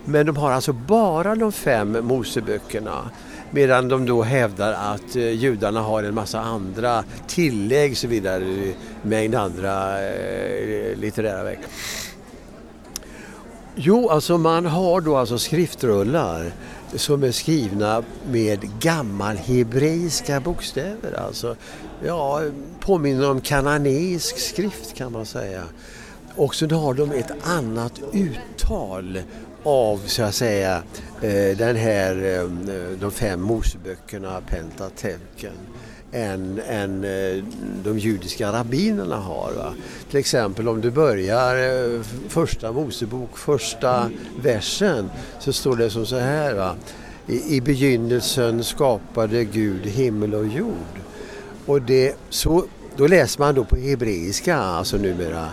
Speaker 1: Men de har alltså bara de fem Moseböckerna. Medan de då hävdar att eh, judarna har en massa andra tillägg och så vidare, mängd andra eh, litterära verk. Jo, alltså man har då alltså skriftrullar som är skrivna med gammalhebreiska bokstäver. Alltså, ja, påminner om kananeisk skrift kan man säga. Och så har de ett annat uttal av så att säga eh, den här, eh, de fem Moseböckerna, Pentateuken än, än eh, de judiska rabbinerna har. Va? Till exempel om du börjar eh, första Mosebok, första versen så står det som så här. Va? I, I begynnelsen skapade Gud himmel och jord. Och det, så, då läser man då på hebreiska, alltså numera.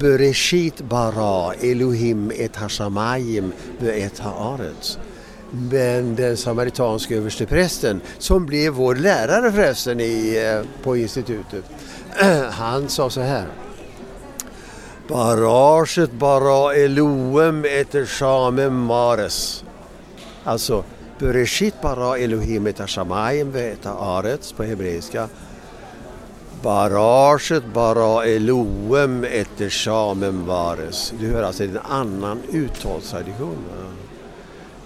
Speaker 1: Bereshit bara Elohim et hashamayim et haaretz. Men den samaritanske översteprästen, som blev vår lärare förresten i, eh, på institutet, han sa så här. Baraget bara Elohim eter shamem mares. Alltså, Bereshit bara Elohim et hashamayim et arets på hebreiska. Baraget bara Elohim eter shamen mares. Du hör alltså en annan uttalstradition.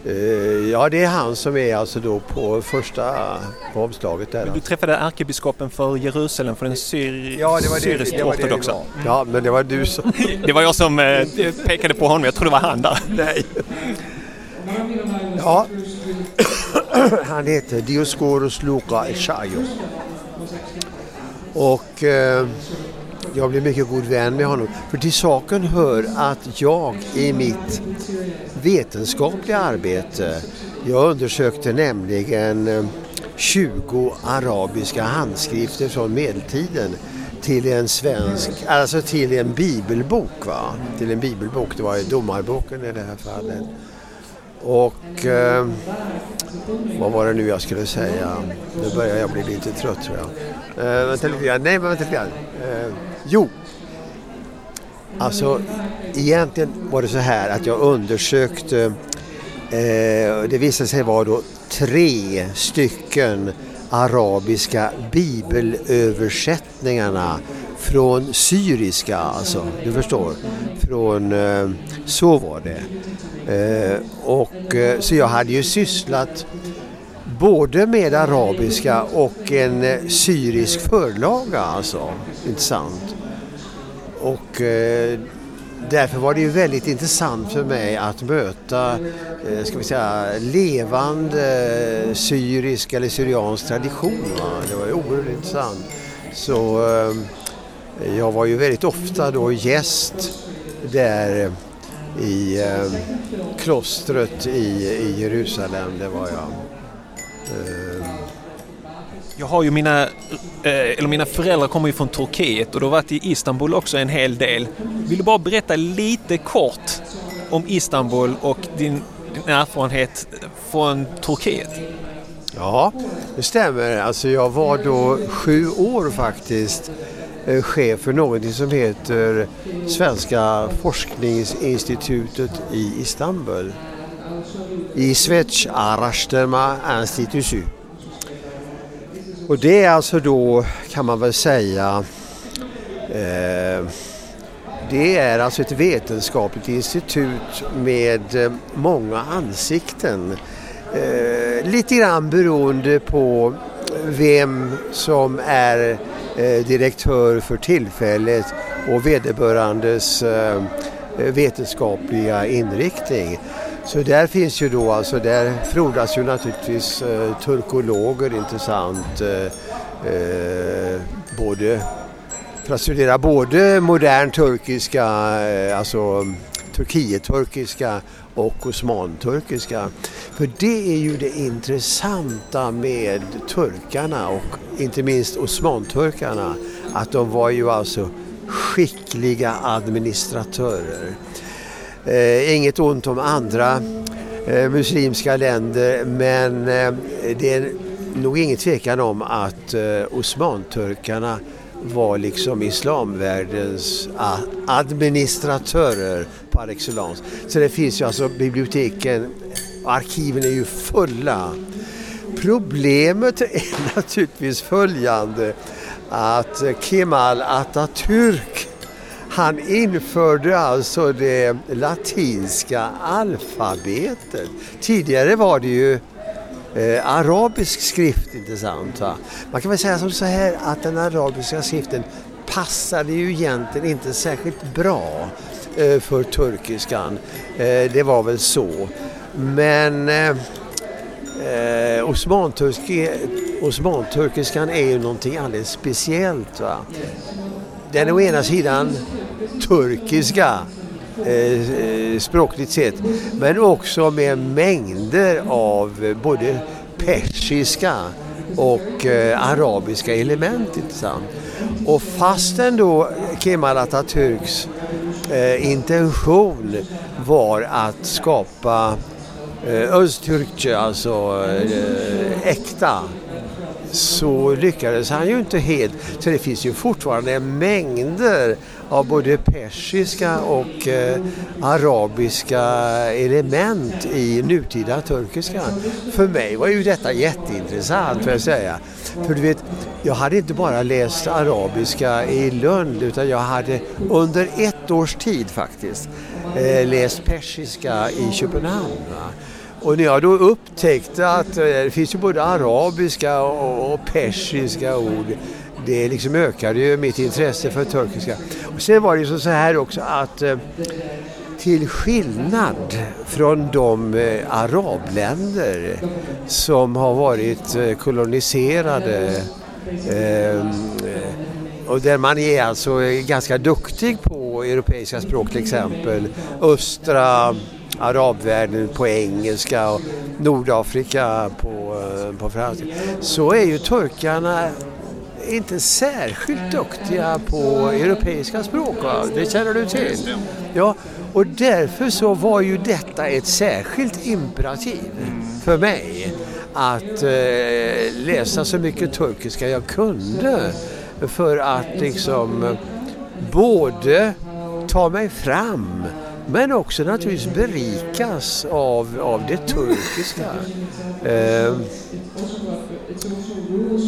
Speaker 1: Uh, ja, det är han som är alltså då på första på omslaget där.
Speaker 2: Men du träffade ärkebiskopen för Jerusalem för den syr
Speaker 1: ja, det var
Speaker 2: syriskt ortodoxa.
Speaker 1: Ja, men det var du som...
Speaker 2: det var jag som eh, pekade på honom, jag tror det var han där.
Speaker 1: Nej. Ja, han heter Dioscoros Luca Eschaio. Och eh, jag blev mycket god vän med honom. För till saken hör att jag i mitt vetenskapliga arbete, jag undersökte nämligen eh, 20 arabiska handskrifter från medeltiden till en svensk, alltså till en bibelbok. Va? Till en bibelbok, det var domarboken i det här fallet. Och eh, vad var det nu jag skulle säga? Nu börjar jag bli lite trött tror jag. Eh, vänta lite grann, nej men vänta lite grann. Eh, jo, alltså egentligen var det så här att jag undersökte, eh, det visade sig vara då tre stycken arabiska bibelöversättningarna från syriska alltså, du förstår. Från, eh, så var det. Eh, och, eh, så jag hade ju sysslat både med arabiska och en eh, syrisk förlaga alltså. Intressant. Och eh, därför var det ju väldigt intressant för mig att möta eh, ska vi säga, levande eh, syrisk eller syriansk tradition. Va? Det var ju oerhört intressant. Så jag var ju väldigt ofta då gäst där i eh, klostret i, i Jerusalem. Det var jag.
Speaker 2: Jag har ju mina, eh, eller mina föräldrar kommer ju från Turkiet och du har varit i Istanbul också en hel del. Vill du bara berätta lite kort om Istanbul och din, din erfarenhet från Turkiet?
Speaker 1: Ja, det stämmer. Alltså jag var då sju år faktiskt eh, chef för någonting som heter Svenska forskningsinstitutet i Istanbul. I Svech Araştırma Institut. Och det är alltså då kan man väl säga eh, det är alltså ett vetenskapligt institut med eh, många ansikten. Eh, lite grann beroende på vem som är Eh, direktör för tillfället och vederbörandes eh, vetenskapliga inriktning. Så där finns ju då alltså, där frodas ju naturligtvis eh, turkologer intressant. Eh, eh både för att studera både modern turkiska, eh, alltså turkiet-turkiska och osmanturkiska. För det är ju det intressanta med turkarna och inte minst osmanturkarna att de var ju alltså skickliga administratörer. Eh, inget ont om andra eh, muslimska länder men eh, det är nog ingen tvekan om att eh, osmanturkarna var liksom islamvärldens ah, administratörer par excellence. Så det finns ju alltså biblioteken och arkiven är ju fulla. Problemet är naturligtvis följande att Kemal Atatürk han införde alltså det latinska alfabetet. Tidigare var det ju eh, arabisk skrift, intressant. Va? Man kan väl säga som så här att den arabiska skriften passade ju egentligen inte särskilt bra Eh, för turkiskan. Eh, det var väl så. Men eh, eh osmanturkiskan är ju någonting alldeles speciellt. Va? Den är å ena sidan turkiska eh, eh, språkligt sett men också med mängder av eh, både persiska och eh, arabiska element. Sant? Och fastän då Kemal Atatürks eh, intention var att skapa eh, Öztürkçe, alltså eh, äkta så lyckades han ju inte helt. Så det finns ju fortfarande mängder av både persiska och eh, arabiska element i nutida turkiska. För mig var ju detta jätteintressant får jag säga. För du vet, jag hade inte bara läst arabiska i Lund utan jag hade under ett års tid faktiskt eh, läst persiska i Köpenhamn. Och när jag då upptäckte att eh, det finns ju både arabiska och persiska ord det liksom ökade ju mitt intresse för turkiska. Och sen var det ju så här också att eh, till skillnad från de eh, arabländer som har varit koloniserade och där man är alltså ganska duktig på europeiska språk till exempel. Östra arabvärlden på engelska och Nordafrika på, eh, på franska. Så är ju turkarna inte särskilt duktiga på europeiska språk. Va? Det känner du till? Ja, och därför så var ju detta ett särskilt imperativ för mig att eh, läsa så mycket turkiska jag kunde för att liksom både ta mig fram men också naturligtvis berikas av, av det turkiska. Eh,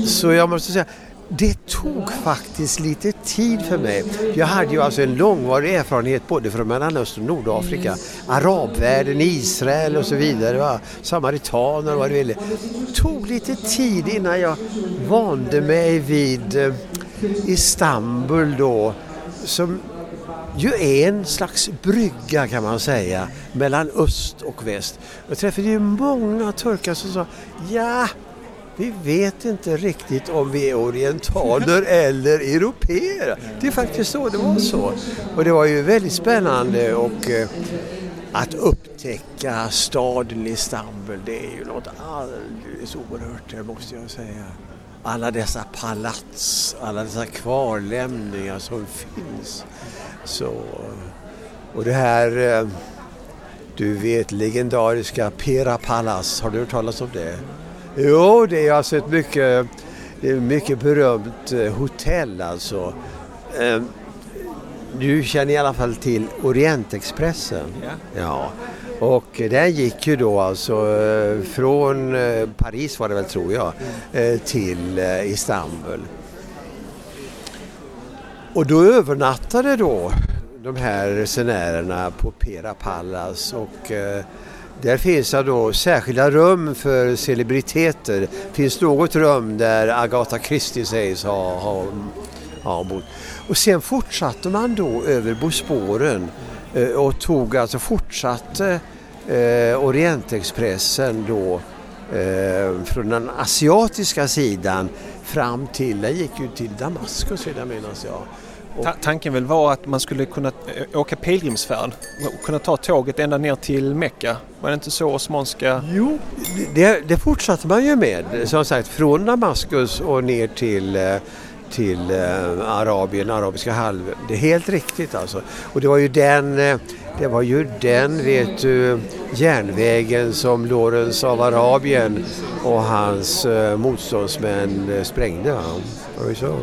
Speaker 1: så jag måste säga, det tog faktiskt lite tid för mig. Jag hade ju alltså en långvarig erfarenhet både från Mellanöstern och Nordafrika, arabvärlden, Israel och så vidare, va? samaritaner och vad du ville. Det tog lite tid innan jag vande mig vid eh, Istanbul då, som ju är en slags brygga kan man säga mellan öst och väst. Jag träffade ju många turkar som sa ja, vi vet inte riktigt om vi är orientaler eller europeer. Det är faktiskt så, det var så. Och det var ju väldigt spännande och eh, att upptäcka staden Istanbul, det är ju något alldeles oerhört, det måste jag säga. Alla dessa palats, alla dessa kvarlämningar som finns. Så, och det här, eh, du vet legendariska Pera Palace, har du hört talas om det? Jo, det är alltså ett mycket, mycket berömt eh, hotell alltså. Eh, du känner i alla fall till Orientexpressen?
Speaker 2: Ja.
Speaker 1: ja. Och den gick ju då alltså från Paris var det väl tror jag till Istanbul. Och då övernattade då de här resenärerna på Pera Palace och eh, där finns det då särskilda rum för celebriteter. Det finns något rum där Agatha Christie sägs ha, ha, ha bott. Och sen fortsatte man då över Bosporen eh, och tog alltså fortsatte eh, Orientexpressen då eh, från den asiatiska sidan fram till, den gick ju till Damaskus redan minns jag.
Speaker 2: Ta tanken väl var att man skulle kunna eh, åka pilgrimsfärd och kunna ta tåget ända ner till Mecka. Var det inte så osmanska...
Speaker 1: Jo, det, det fortsatte man ju med. Som sagt från Damaskus och ner till eh, till eh, Arabien, Arabiska halvön. Det är helt riktigt alltså. Och det var ju den, eh, det var ju den vet du, järnvägen som Lorenz av Arabien och hans eh, motståndsmän sprängde. Va? Var det så?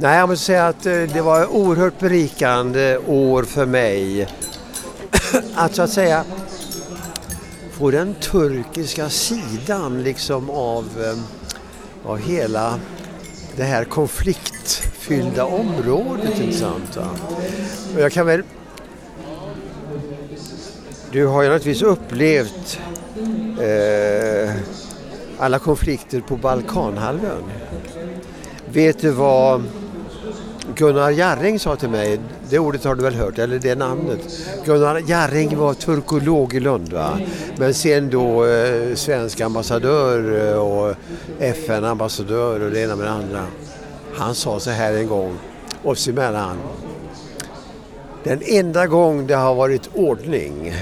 Speaker 1: Nej, jag måste säga att eh, det var oerhört berikande år för mig. att så att säga få den turkiska sidan liksom av, eh, av hela det här konfliktfyllda området. Sant, va? Och jag kan väl... Du har ju naturligtvis upplevt eh, alla konflikter på Balkanhalvön. Vet du vad Gunnar Jarring sa till mig, det ordet har du väl hört, eller det namnet. Gunnar Jarring var turkolog i Lund va? men sen då eh, svensk ambassadör eh, och FN-ambassadör och det ena med det andra. Han sa så här en gång, oss emellan. Den enda gång det har varit ordning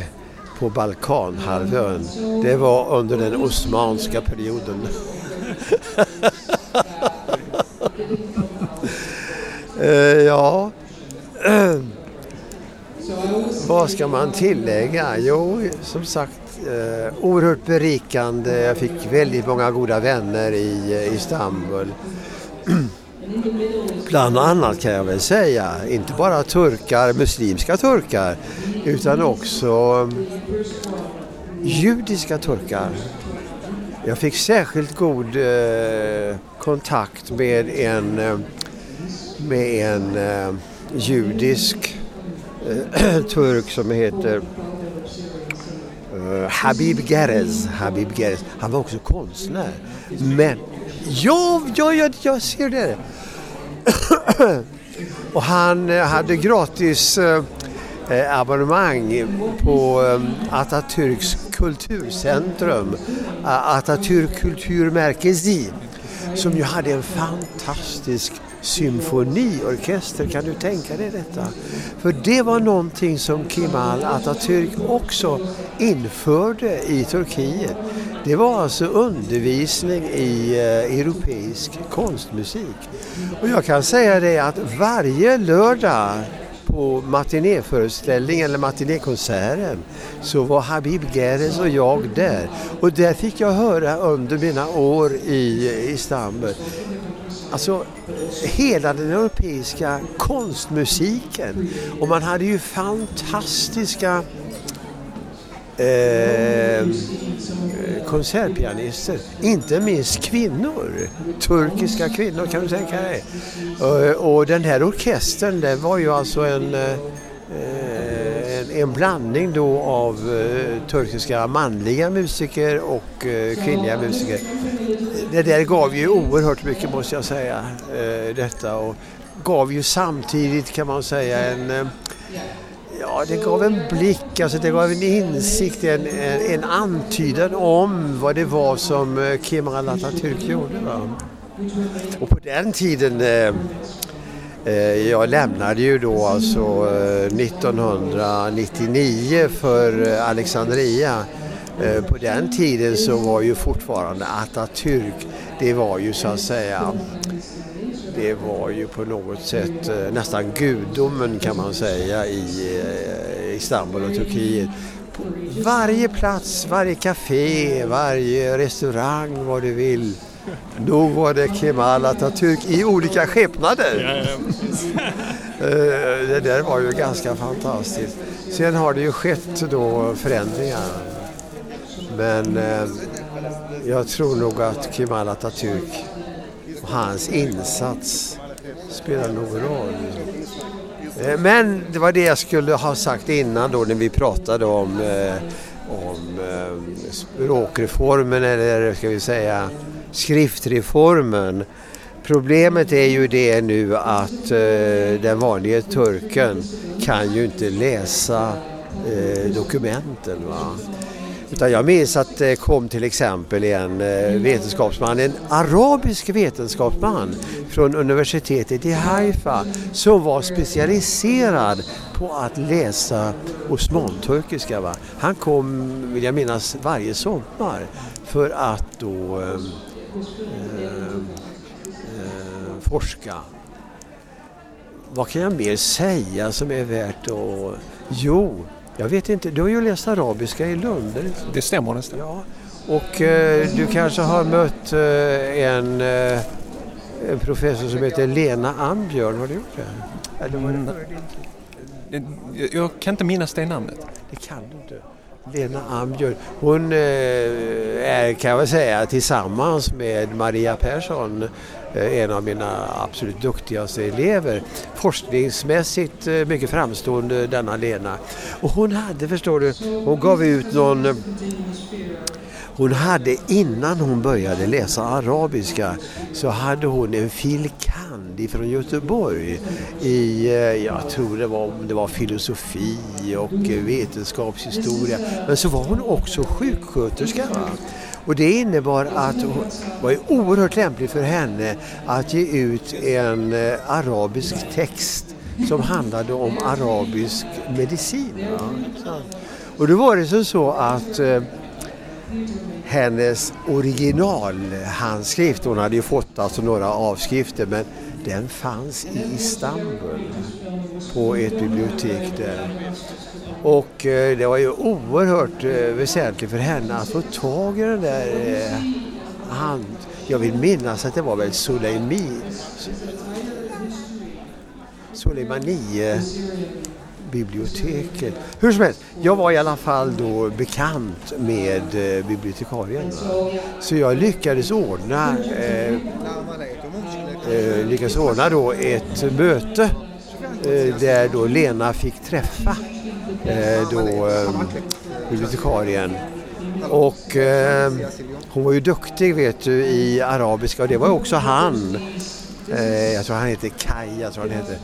Speaker 1: på Balkanhalvön, det var under den osmanska perioden. Eh, ja, vad ska man tillägga? Jo, som sagt, eh, oerhört berikande. Jag fick väldigt många goda vänner i eh, Istanbul. Bland annat kan jag väl säga, inte bara turkar, muslimska turkar, utan också eh, judiska turkar. Jag fick särskilt god eh, kontakt med en eh, med en eh, judisk eh, turk som heter eh, Habib Gerez. Habib Gerez. Han var också konstnär. Men, ja, ja, ja jag ser det. Och han eh, hade gratis eh, eh abonnemang på eh, Atatürks kulturcentrum, Atatürk kulturmärkesi, som ju hade en fantastisk symfoniorkester. Kan du tänka dig detta? För det var någonting som Kemal Atatürk också införde i Turkiet. Det var alltså undervisning i eh, europeisk konstmusik. Och jag kan säga det att varje lördag på matinéföreställningen eller matinékonserten så var Habib Geres och jag där. Och där fick jag höra under mina år i Istanbul Alltså hela den europeiska konstmusiken. Och man hade ju fantastiska eh, konsertpianister, inte minst kvinnor, turkiska kvinnor kan du tänka dig. Och, och den här orkestern det var ju alltså en, eh, en, en blandning då av eh, turkiska manliga musiker och eh, kvinnliga musiker. Det där gav ju oerhört mycket måste jag säga, eh, detta och gav ju samtidigt kan man säga en eh, Ja, det gav en blick, alltså det gav en insikt, en, en, en antydan om vad det var som eh, Kemal Atatürk gjorde. Va? Och på den tiden, eh, eh jag lämnade ju då alltså 1999 för Alexandria. Eh, på den tiden så var ju fortfarande Atatürk, det var ju så att säga det var ju på något sätt eh, nästan gudomen kan man säga i eh, Istanbul och Turkiet. På varje plats, varje café, varje restaurang, vad du vill. Då var det Kemal Atatürk i olika skepnader. Det där var ju ganska fantastiskt. Sen har det ju skett då förändringar. Men eh, jag tror nog att Kemal Atatürk och hans insats spelar någon roll. Eh, men det var det jag skulle ha sagt innan då när vi pratade om, eh, om eh, språkreformen eller ska vi säga skriftreformen. Problemet är ju det nu att eh, den vanliga turken kan ju inte läsa eh, dokumenten. Va? Utan jag minns att det kom till exempel en eh, vetenskapsman, en arabisk vetenskapsman från universitetet i Haifa som var specialiserad på att läsa osmanturkiska. Va? Han kom, vill jag minnas, varje sommar för att då eh, eh, eh forska. Vad kan jag mer säga som är värt att... Jo, jag vet inte, du har ju läst arabiska i Lund.
Speaker 2: Det stämmer nästan.
Speaker 1: Ja. Och eh, du kanske har mött eh, en, eh, en, professor som heter Lena Ambjörn, har du gjort det? Eller var det
Speaker 2: mm. före Jag kan inte minnas det namnet.
Speaker 1: Det kan du inte. Lena Ambjörn, hon eh, är kan jag väl säga tillsammans med Maria Persson Eh, en av mina absolut duktigaste elever. Forskningsmässigt eh, mycket framstående denna Lena. Och hon hade, förstår du, hon gav ut någon eh, hon hade innan hon började läsa arabiska så hade hon en fil. kand från Göteborg i, jag tror det var, det var filosofi och vetenskapshistoria. Men så var hon också sjuksköterska. Va? Och det innebar att det var oerhört lämpligt för henne att ge ut en eh, arabisk text som handlade om arabisk medicin. Ja. Och då var det så, så att eh, hennes originalhandskrift, hon hade ju fått alltså några avskrifter, men den fanns i Istanbul på ett bibliotek där. Och eh, det var ju oerhört eh, väsentligt för henne att få tag i den där eh, hand... Jag vill minnas att det var väl Soleimani... Soleimani biblioteket. Hur som helst, jag var i alla fall då bekant med bibliotekarien. Så jag lyckades ordna, eh, eh, lyckades ordna då ett möte eh, där då Lena fick träffa Eh, då eh, bibliotekarien. Och eh, hon var ju duktig vet du i arabiska och det var också han. Eh, jag tror han heter Kaj, jag tror han heter.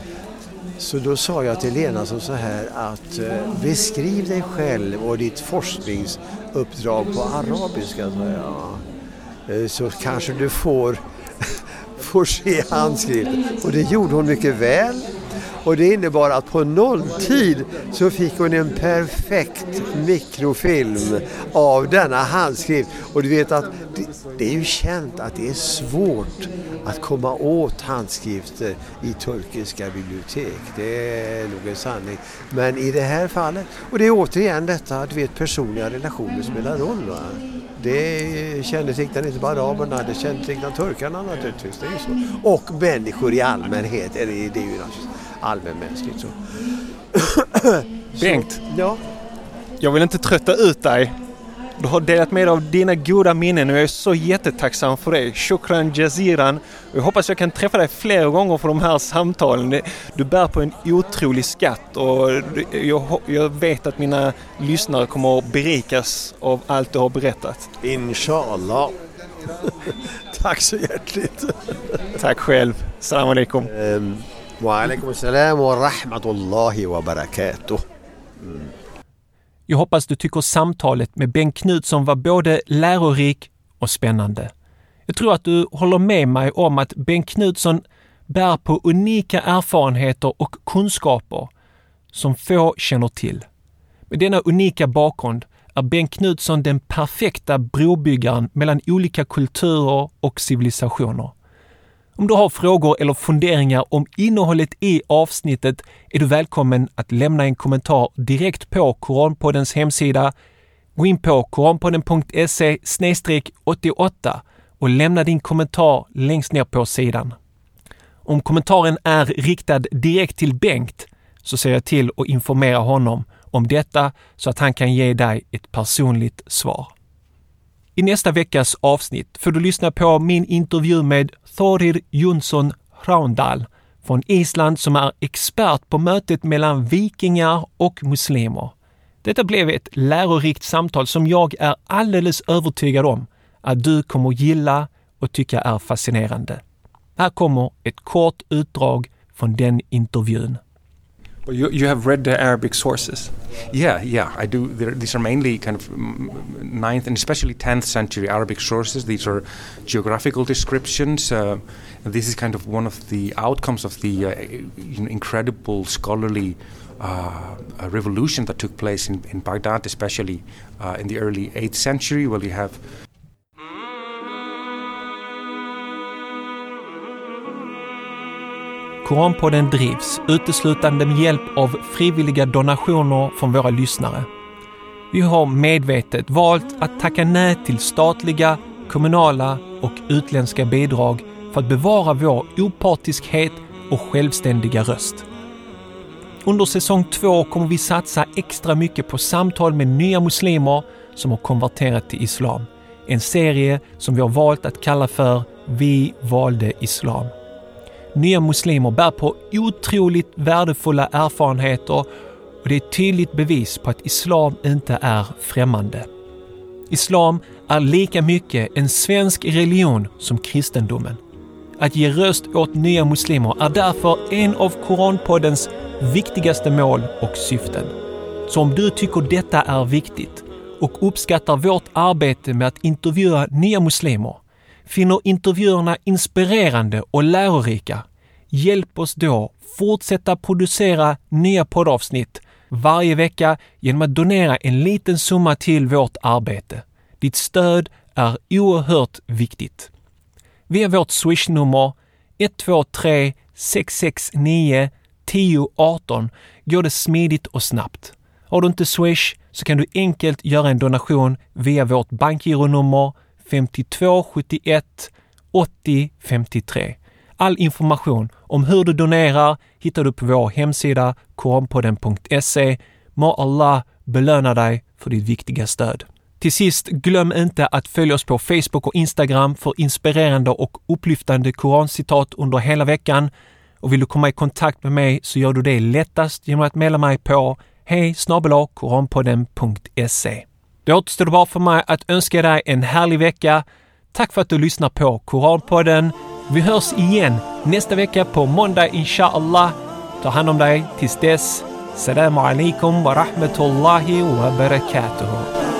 Speaker 1: Så då sa jag till Lena som så här att eh, beskriv dig själv och ditt forskningsuppdrag på arabiska. Så, ja. Eh, så kanske du får får se handskrift. Och det gjorde hon mycket väl. Och det innebar att på nolltid så fick hon en perfekt mikrofilm av denna handskrift. Och du vet att det, det, är ju känt att det är svårt att komma åt handskrifter i turkiska bibliotek. Det är nog en sanning. Men i det här fallet, och det är återigen detta att vet personliga relationer spelar roll. Va? Det kännetecknar inte bara araberna, det kännetecknar turkarna naturligtvis. Det är så. Och människor i allmänhet, är, det är ju allmänmänskligt. Så.
Speaker 2: Bengt,
Speaker 1: ja.
Speaker 2: jag vill inte trötta ut dig. Du har delat med dig av dina goda minnen och jag är så jättetacksam för det. Shukran jaziran. Jag hoppas jag kan träffa dig fler gånger för de här samtalen. Du bär på en otrolig skatt och jag, jag vet att mina lyssnare kommer att berikas av allt du har berättat.
Speaker 1: Inshallah. Tack så hjärtligt.
Speaker 2: Tack själv. Salam alaikum.
Speaker 1: Um. Wa alaikum salam wa rahmatullahi wa barakatuh. Mm.
Speaker 2: Jag hoppas du tycker samtalet med Bengt Knutsson var både lärorik och spännande. Jag tror att du håller med mig om att Bengt Knutsson bär på unika erfarenheter och kunskaper som få känner till. Med denna unika bakgrund är Bengt Knutsson den perfekta brobyggaren mellan olika kulturer och civilisationer. Om du har frågor eller funderingar om innehållet i avsnittet är du välkommen att lämna en kommentar direkt på Koranpoddens hemsida. Gå in på koranpodden.se 88 och lämna din kommentar längst ner på sidan. Om kommentaren är riktad direkt till Bengt så ser jag till att informera honom om detta så att han kan ge dig ett personligt svar. I nästa veckas avsnitt får du lyssna på min intervju med Thorir Jonsson Raundal från Island som är expert på mötet mellan vikingar och muslimer. Detta blev ett lärorikt samtal som jag är alldeles övertygad om att du kommer gilla och tycka är fascinerande. Här kommer ett kort utdrag från den intervjun.
Speaker 3: But you, you have read the Arabic sources. Yeah, yeah, I do. They're, these are mainly kind of ninth and especially tenth century Arabic sources. These are geographical descriptions. Uh, this is kind of one of the outcomes of the uh, incredible scholarly uh, revolution that took place in, in Baghdad, especially uh, in the early eighth century, where you have
Speaker 2: Koranpodden drivs uteslutande med hjälp av frivilliga donationer från våra lyssnare. Vi har medvetet valt att tacka nej till statliga, kommunala och utländska bidrag för att bevara vår opartiskhet och självständiga röst. Under säsong två kommer vi satsa extra mycket på samtal med nya muslimer som har konverterat till islam. En serie som vi har valt att kalla för Vi valde islam nya muslimer bär på otroligt värdefulla erfarenheter och det är ett tydligt bevis på att islam inte är främmande. Islam är lika mycket en svensk religion som kristendomen. Att ge röst åt nya muslimer är därför en av Koranpoddens viktigaste mål och syften. Så om du tycker detta är viktigt och uppskattar vårt arbete med att intervjua nya muslimer finner intervjuerna inspirerande och lärorika, hjälp oss då fortsätta producera nya poddavsnitt varje vecka genom att donera en liten summa till vårt arbete. Ditt stöd är oerhört viktigt. Via vårt swishnummer 123 669 1018 går det smidigt och snabbt. Har du inte swish så kan du enkelt göra en donation via vårt bankgironummer 5271 80 53. All information om hur du donerar hittar du på vår hemsida koranpodden.se. Må Allah belöna dig för ditt viktiga stöd. Till sist, glöm inte att följa oss på Facebook och Instagram för inspirerande och upplyftande korancitat under hela veckan. Och vill du komma i kontakt med mig så gör du det lättast genom att mejla mig på hej koranpodden.se. Det återstår bara för mig att önska dig en härlig vecka. Tack för att du lyssnar på Koranpodden. Vi hörs igen nästa vecka på måndag inshallah. Ta hand om dig tills dess. Salam alaikum wa rahmatullahi wa barakatuhu.